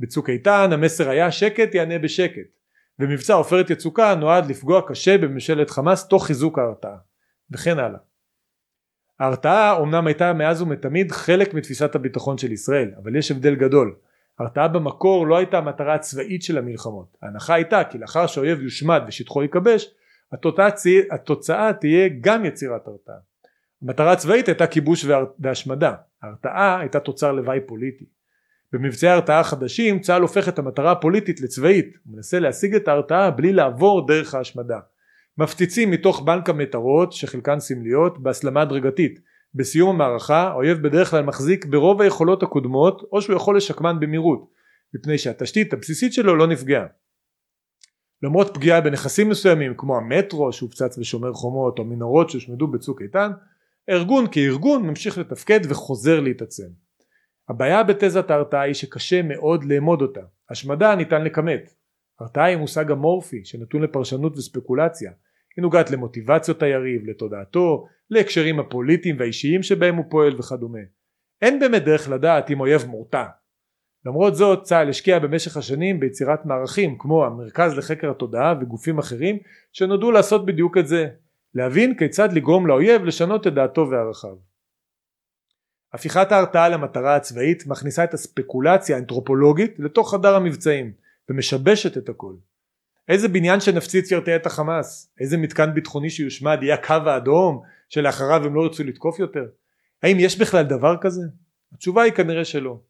בצוק איתן המסר היה שקט יענה בשקט ומבצע עופרת יצוקה נועד לפגוע קשה בממשלת חמאס תוך חיזוק ההרתעה וכן הלאה. ההרתעה אמנם הייתה מאז ומתמיד חלק מתפיסת הביטחון של ישראל אבל יש הבדל גדול הרתעה במקור לא הייתה המטרה הצבאית של המלחמות ההנחה הייתה כי לאחר שהאויב יושמד ושטחו ייכבש התוצאה תהיה גם יצירת הרתעה המטרה הצבאית הייתה כיבוש והשמדה. ההרתעה הייתה תוצר לוואי פוליטי. במבצעי הרתעה חדשים צה"ל הופך את המטרה הפוליטית לצבאית. הוא מנסה להשיג את ההרתעה בלי לעבור דרך ההשמדה. מפציצים מתוך בנק המטרות שחלקן סמליות בהסלמה הדרגתית. בסיום המערכה האויב בדרך כלל מחזיק ברוב היכולות הקודמות או שהוא יכול לשקמן במהירות מפני שהתשתית הבסיסית שלו לא נפגעה. למרות פגיעה בנכסים מסוימים כמו המטרו שהופצץ בשומר חומות או מנהרות שהושמדו בצוק איתן הארגון כארגון ממשיך לתפקד וחוזר להתעצם. הבעיה בתזת ההרתעה היא שקשה מאוד לאמוד אותה. השמדה ניתן לכמת. הרתעה היא מושג אמורפי שנתון לפרשנות וספקולציה. היא נוגעת למוטיבציות היריב, לתודעתו, להקשרים הפוליטיים והאישיים שבהם הוא פועל וכדומה. אין באמת דרך לדעת אם אויב מורתע. למרות זאת צה"ל השקיע במשך השנים ביצירת מערכים כמו המרכז לחקר התודעה וגופים אחרים שנודעו לעשות בדיוק את זה להבין כיצד לגרום לאויב לשנות את דעתו וערכיו. הפיכת ההרתעה למטרה הצבאית מכניסה את הספקולציה האנתרופולוגית לתוך חדר המבצעים ומשבשת את הכל. איזה בניין שנפציץ ירתיע את החמאס? איזה מתקן ביטחוני שיושמד יהיה הקו האדום שלאחריו הם לא ירצו לתקוף יותר? האם יש בכלל דבר כזה? התשובה היא כנראה שלא.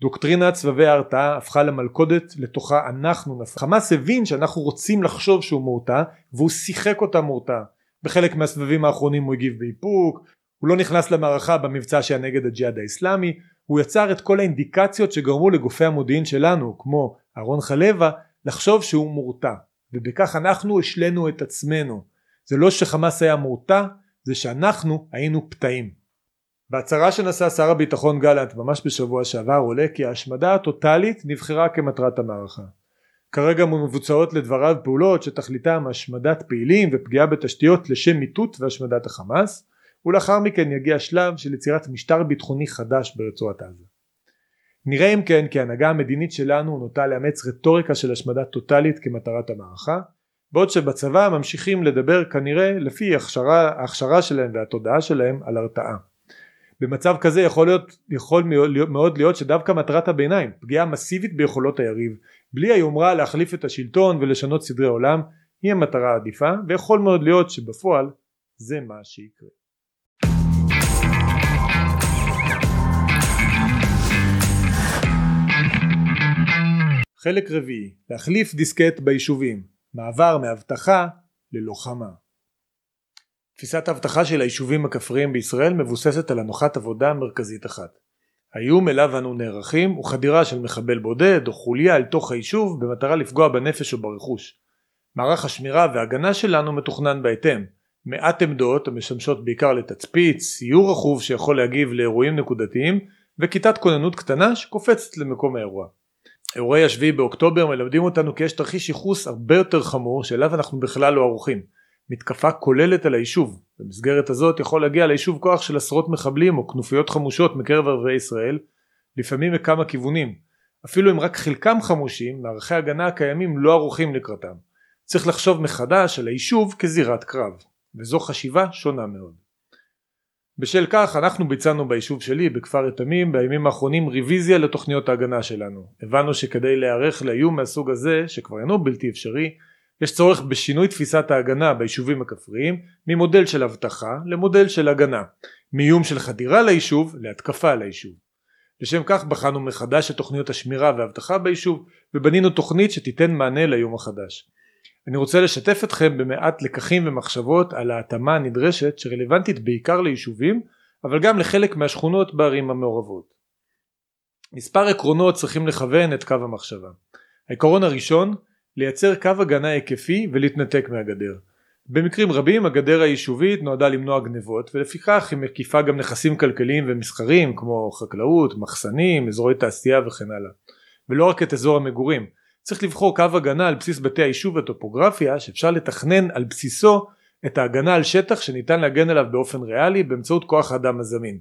דוקטרינת סבבי ההרתעה הפכה למלכודת לתוכה אנחנו נפל. חמאס הבין שאנחנו רוצים לחשוב שהוא מורתע והוא שיחק אותה מורתע. בחלק מהסבבים האחרונים הוא הגיב באיפוק, הוא לא נכנס למערכה במבצע שהיה נגד הג'יהאד האיסלאמי, הוא יצר את כל האינדיקציות שגרמו לגופי המודיעין שלנו כמו אהרון חלבה לחשוב שהוא מורתע. ובכך אנחנו השלינו את עצמנו. זה לא שחמאס היה מורתע זה שאנחנו היינו פתאים. בהצהרה שנשא שר הביטחון גלנט ממש בשבוע שעבר עולה כי ההשמדה הטוטלית נבחרה כמטרת המערכה כרגע מבוצעות לדבריו פעולות שתכליתם השמדת פעילים ופגיעה בתשתיות לשם מיטוט והשמדת החמאס ולאחר מכן יגיע שלב של יצירת משטר ביטחוני חדש ברצועת עזה נראה אם כן כי ההנהגה המדינית שלנו נוטה לאמץ רטוריקה של השמדה טוטאלית כמטרת המערכה בעוד שבצבא ממשיכים לדבר כנראה לפי הכשרה, ההכשרה שלהם והתודעה שלהם על הרתעה. במצב כזה יכול, להיות, יכול מאוד להיות שדווקא מטרת הביניים פגיעה מסיבית ביכולות היריב בלי היומרה להחליף את השלטון ולשנות סדרי עולם היא המטרה העדיפה ויכול מאוד להיות שבפועל זה מה שיקרה. חלק רביעי להחליף דיסקט ביישובים. מעבר מאבטחה ללוחמה. תפיסת האבטחה של היישובים הכפריים בישראל מבוססת על הנחת עבודה מרכזית אחת האיום אליו אנו נערכים הוא חדירה של מחבל בודד או חוליה אל תוך היישוב במטרה לפגוע בנפש או ברכוש. מערך השמירה וההגנה שלנו מתוכנן בהתאם. מעט עמדות המשמשות בעיקר לתצפית, סיור רכוב שיכול להגיב לאירועים נקודתיים וכיתת כוננות קטנה שקופצת למקום האירוע. אירועי השביעי באוקטובר מלמדים אותנו כי יש תרחיש ייחוס הרבה יותר חמור שאליו אנחנו בכלל לא ערוכים מתקפה כוללת על היישוב. במסגרת הזאת יכול להגיע ליישוב כוח של עשרות מחבלים או כנופיות חמושות מקרב ערבי ישראל לפעמים מכמה כיוונים. אפילו אם רק חלקם חמושים מערכי ההגנה הקיימים לא ערוכים לקראתם. צריך לחשוב מחדש על היישוב כזירת קרב וזו חשיבה שונה מאוד. בשל כך אנחנו ביצענו ביישוב שלי בכפר יתמים בימים האחרונים רוויזיה לתוכניות ההגנה שלנו. הבנו שכדי להיערך לאיום מהסוג הזה שכבר אינו בלתי אפשרי יש צורך בשינוי תפיסת ההגנה ביישובים הכפריים ממודל של אבטחה למודל של הגנה מאיום של חדירה ליישוב להתקפה על היישוב לשם כך בחנו מחדש את תוכניות השמירה והאבטחה ביישוב ובנינו תוכנית שתיתן מענה לאיום החדש אני רוצה לשתף אתכם במעט לקחים ומחשבות על ההתאמה הנדרשת שרלוונטית בעיקר ליישובים אבל גם לחלק מהשכונות בערים המעורבות. מספר עקרונות צריכים לכוון את קו המחשבה. העיקרון הראשון לייצר קו הגנה היקפי ולהתנתק מהגדר. במקרים רבים הגדר היישובית נועדה למנוע גנבות ולפיכך היא מקיפה גם נכסים כלכליים ומסחריים כמו חקלאות, מחסנים, אזורי תעשייה וכן הלאה. ולא רק את אזור המגורים צריך לבחור קו הגנה על בסיס בתי היישוב וטופוגרפיה שאפשר לתכנן על בסיסו את ההגנה על שטח שניתן להגן עליו באופן ריאלי באמצעות כוח האדם הזמין.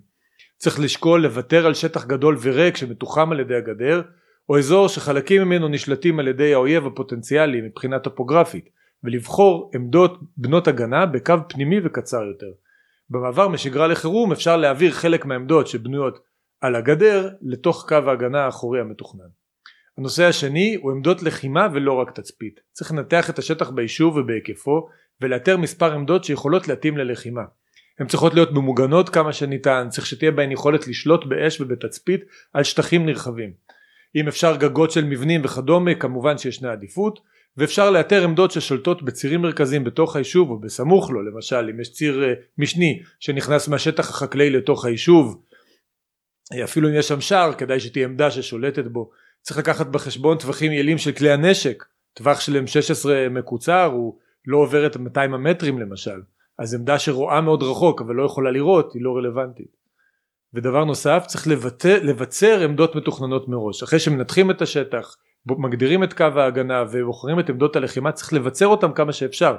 צריך לשקול לוותר על שטח גדול וריק שמתוחם על ידי הגדר או אזור שחלקים ממנו נשלטים על ידי האויב הפוטנציאלי מבחינה טופוגרפית ולבחור עמדות בנות הגנה בקו פנימי וקצר יותר. במעבר משגרה לחירום אפשר להעביר חלק מהעמדות שבנויות על הגדר לתוך קו ההגנה האחורי המתוכנן. הנושא השני הוא עמדות לחימה ולא רק תצפית. צריך לנתח את השטח ביישוב ובהיקפו ולאתר מספר עמדות שיכולות להתאים ללחימה. הן צריכות להיות ממוגנות כמה שניתן, צריך שתהיה בהן יכולת לשלוט באש ובתצפית על שטחים נרחבים. אם אפשר גגות של מבנים וכדומה כמובן שישנה עדיפות ואפשר לאתר עמדות ששולטות בצירים מרכזיים בתוך היישוב או בסמוך לו למשל אם יש ציר אה, משני שנכנס מהשטח החקלאי לתוך היישוב אפילו אם יש שם שער כדאי שתהיה עמדה ששולטת בו. צריך לקחת בחשבון טווחים יעילים של כלי הנשק. טווח של M16 מקוצר הוא לא עובר את 200 המטרים למשל. אז עמדה שרואה מאוד רחוק אבל לא יכולה לראות היא לא רלוונטית ודבר נוסף צריך לבטא, לבצר עמדות מתוכננות מראש. אחרי שמנתחים את השטח מגדירים את קו ההגנה ובוחרים את עמדות הלחימה צריך לבצר אותם כמה שאפשר.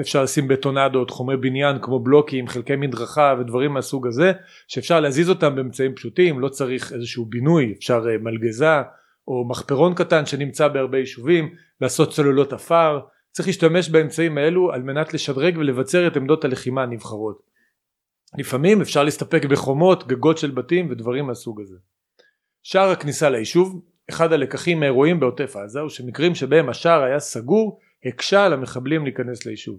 אפשר לשים בטונדות חומרי בניין כמו בלוקים חלקי מדרכה ודברים מהסוג הזה שאפשר להזיז אותם באמצעים פשוטים לא צריך איזשהו בינוי אפשר אה, מלגזה או מחפרון קטן שנמצא בהרבה יישובים לעשות צוללות עפר. צריך להשתמש באמצעים האלו על מנת לשדרג ולבצר את עמדות הלחימה הנבחרות לפעמים אפשר להסתפק בחומות גגות של בתים ודברים מהסוג הזה שער הכניסה ליישוב אחד הלקחים מהאירועים בעוטף עזה הוא שמקרים שבהם השער היה סגור הקשה על המחבלים להיכנס ליישוב.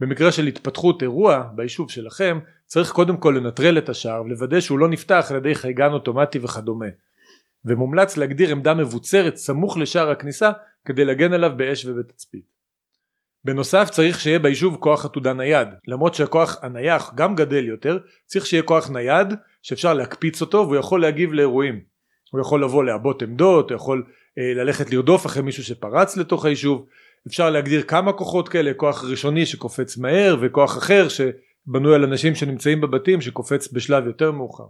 במקרה של התפתחות אירוע ביישוב שלכם צריך קודם כל לנטרל את השער ולוודא שהוא לא נפתח על ידי חייגן אוטומטי וכדומה. ומומלץ להגדיר עמדה מבוצרת סמוך לשער הכניסה כדי להגן עליו באש ובתצפית. בנוסף צריך שיהיה ביישוב כוח עתודה נייד. למרות שהכוח הנייח גם גדל יותר צריך שיהיה כוח נייד שאפשר להקפיץ אותו והוא יכול להגיב לאירועים. הוא יכול לבוא לעבות עמדות הוא יכול אה, ללכת לרדוף אחרי מישהו שפרץ לתוך היישוב. אפשר להגדיר כמה כוחות כאלה כוח ראשוני שקופץ מהר וכוח אחר שבנוי על אנשים שנמצאים בבתים שקופץ בשלב יותר מאוחר.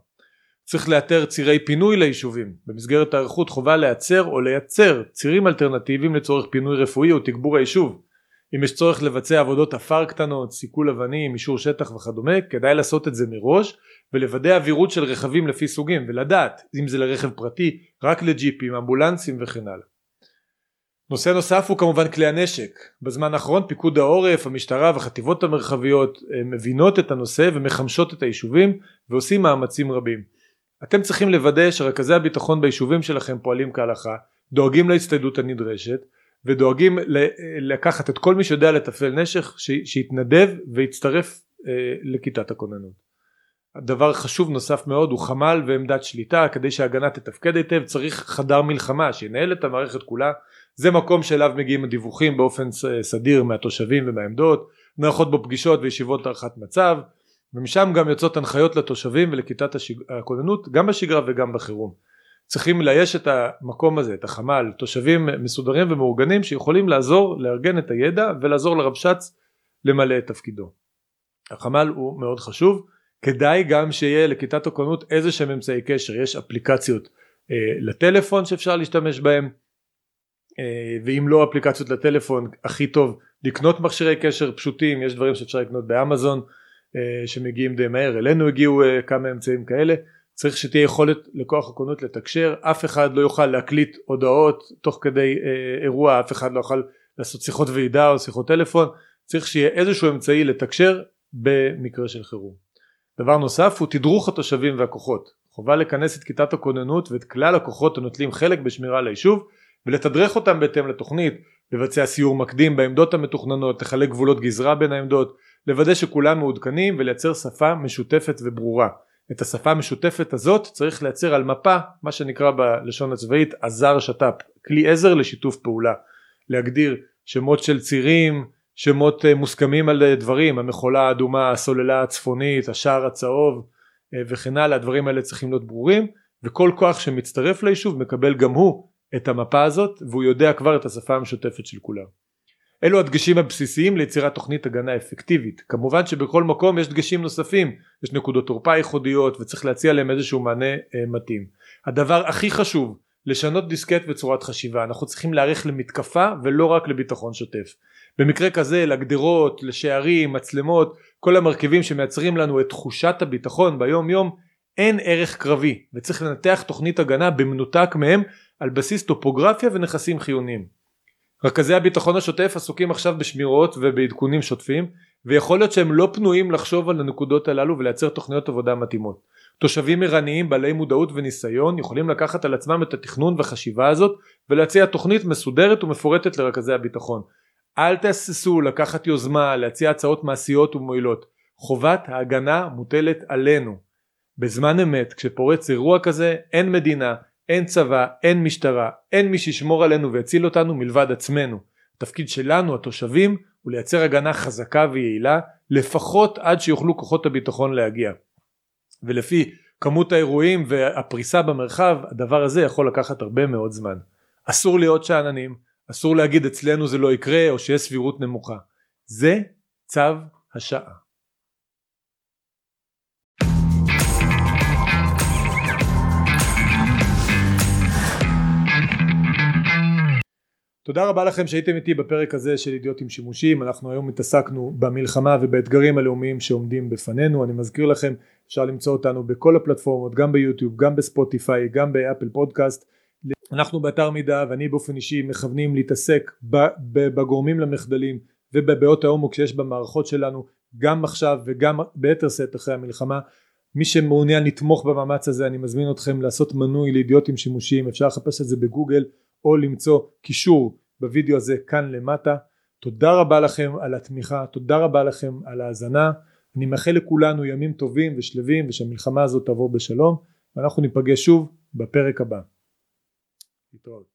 צריך לאתר צירי פינוי ליישובים. במסגרת ההיערכות חובה להיערך או לייצר צירים אלטרנטיביים לצורך פינוי רפואי או תגבור היישוב אם יש צורך לבצע עבודות עפר קטנות, סיכול אבנים, אישור שטח וכדומה, כדאי לעשות את זה מראש ולוודא אווירות של רכבים לפי סוגים ולדעת אם זה לרכב פרטי, רק לג'יפים, אמבולנסים וכן הלאה. נושא נוסף הוא כמובן כלי הנשק. בזמן האחרון פיקוד העורף, המשטרה והחטיבות המרחביות אה, מבינות את הנושא ומחמשות את היישובים ועושים מאמצים רבים. אתם צריכים לוודא שרכזי הביטחון ביישובים שלכם פועלים כהלכה, דואגים להצטיידות הנדרשת ודואגים לקחת את כל מי שיודע לתפעל נשק שיתנדב ויצטרף אה, לכיתת הכוננות. דבר חשוב נוסף מאוד הוא חמ"ל ועמדת שליטה כדי שההגנה תתפקד היטב צריך חדר מלחמה שינהל את המערכת כולה זה מקום שאליו מגיעים הדיווחים באופן סדיר מהתושבים ומהעמדות נערכות בו פגישות וישיבות הערכת מצב ומשם גם יוצאות הנחיות לתושבים ולכיתת הכוננות גם בשגרה וגם בחירום צריכים לאייש את המקום הזה, את החמ"ל, תושבים מסודרים ומאורגנים שיכולים לעזור לארגן את הידע ולעזור לרבש"ץ למלא את תפקידו. החמ"ל הוא מאוד חשוב, כדאי גם שיהיה לכיתת הכוננות איזה שהם אמצעי קשר, יש אפליקציות אה, לטלפון שאפשר להשתמש בהם אה, ואם לא אפליקציות לטלפון הכי טוב לקנות מכשירי קשר פשוטים, יש דברים שאפשר לקנות באמזון אה, שמגיעים די מהר, אלינו הגיעו אה, כמה אמצעים כאלה צריך שתהיה יכולת לכוח הכוננות לתקשר אף אחד לא יוכל להקליט הודעות תוך כדי אה, אירוע אף אחד לא יוכל לעשות שיחות ועידה או שיחות טלפון צריך שיהיה איזשהו אמצעי לתקשר במקרה של חירום. דבר נוסף הוא תדרוך התושבים והכוחות חובה לכנס את כיתת הכוננות ואת כלל הכוחות הנוטלים חלק בשמירה על היישוב ולתדרך אותם בהתאם לתוכנית לבצע סיור מקדים בעמדות המתוכננות לחלק גבולות גזרה בין העמדות לוודא שכולם מעודכנים ולייצר שפה משותפת וברורה את השפה המשותפת הזאת צריך לייצר על מפה מה שנקרא בלשון הצבאית עזר שת"פ כלי עזר לשיתוף פעולה. להגדיר שמות של צירים שמות אה, מוסכמים על אה, דברים המכולה האדומה הסוללה הצפונית השער הצהוב אה, וכן הלאה הדברים האלה צריכים להיות ברורים וכל כוח שמצטרף ליישוב מקבל גם הוא את המפה הזאת והוא יודע כבר את השפה המשותפת של כולם אלו הדגשים הבסיסיים ליצירת תוכנית הגנה אפקטיבית. כמובן שבכל מקום יש דגשים נוספים. יש נקודות תורפה ייחודיות וצריך להציע להם איזשהו מענה אה, מתאים. הדבר הכי חשוב לשנות דיסקט וצורת חשיבה. אנחנו צריכים להיערך למתקפה ולא רק לביטחון שוטף. במקרה כזה לגדרות לשערים מצלמות כל המרכיבים שמייצרים לנו את תחושת הביטחון ביום יום אין ערך קרבי. וצריך לנתח תוכנית הגנה במנותק מהם על בסיס טופוגרפיה ונכסים חיוניים. רכזי הביטחון השוטף עסוקים עכשיו בשמירות ובעדכונים שוטפים ויכול להיות שהם לא פנויים לחשוב על הנקודות הללו ולייצר תוכניות עבודה מתאימות. תושבים ערניים בעלי מודעות וניסיון יכולים לקחת על עצמם את התכנון והחשיבה הזאת ולהציע תוכנית מסודרת ומפורטת לרכזי הביטחון. אל תהססו לקחת יוזמה להציע הצעות מעשיות ומועילות. חובת ההגנה מוטלת עלינו. בזמן אמת כשפורץ אירוע כזה אין מדינה, אין צבא, אין משטרה, אין מי שישמור עלינו ויציל אותנו מלבד עצמנו. התפקיד שלנו התושבים הוא לייצר הגנה חזקה ויעילה לפחות עד שיוכלו כוחות הביטחון להגיע. ולפי כמות האירועים והפריסה במרחב הדבר הזה יכול לקחת הרבה מאוד זמן. אסור להיות שאננים, אסור להגיד אצלנו זה לא יקרה או שיש סבירות נמוכה. זה צו השעה. תודה רבה לכם שהייתם איתי בפרק הזה של אידיוטים שימושיים אנחנו היום התעסקנו במלחמה ובאתגרים הלאומיים שעומדים בפנינו. אני מזכיר לכם אפשר למצוא אותנו בכל הפלטפורמות גם ביוטיוב גם בספוטיפיי גם באפל פודקאסט. אנחנו באתר מידע ואני באופן אישי מכוונים להתעסק בגורמים למחדלים ובבעיות ההומוק שיש במערכות שלנו גם עכשיו וגם ביתר שאת אחרי המלחמה. מי שמעוניין לתמוך במאמץ הזה אני מזמין אתכם לעשות מנוי לאידיוטים שימושיים אפשר לחפש את זה בגוגל או למצוא קישור בווידאו הזה כאן למטה. תודה רבה לכם על התמיכה תודה רבה לכם על ההאזנה. אני מאחל לכולנו ימים טובים ושלווים ושהמלחמה הזאת תעבור בשלום ואנחנו ניפגש שוב בפרק הבא. להתראות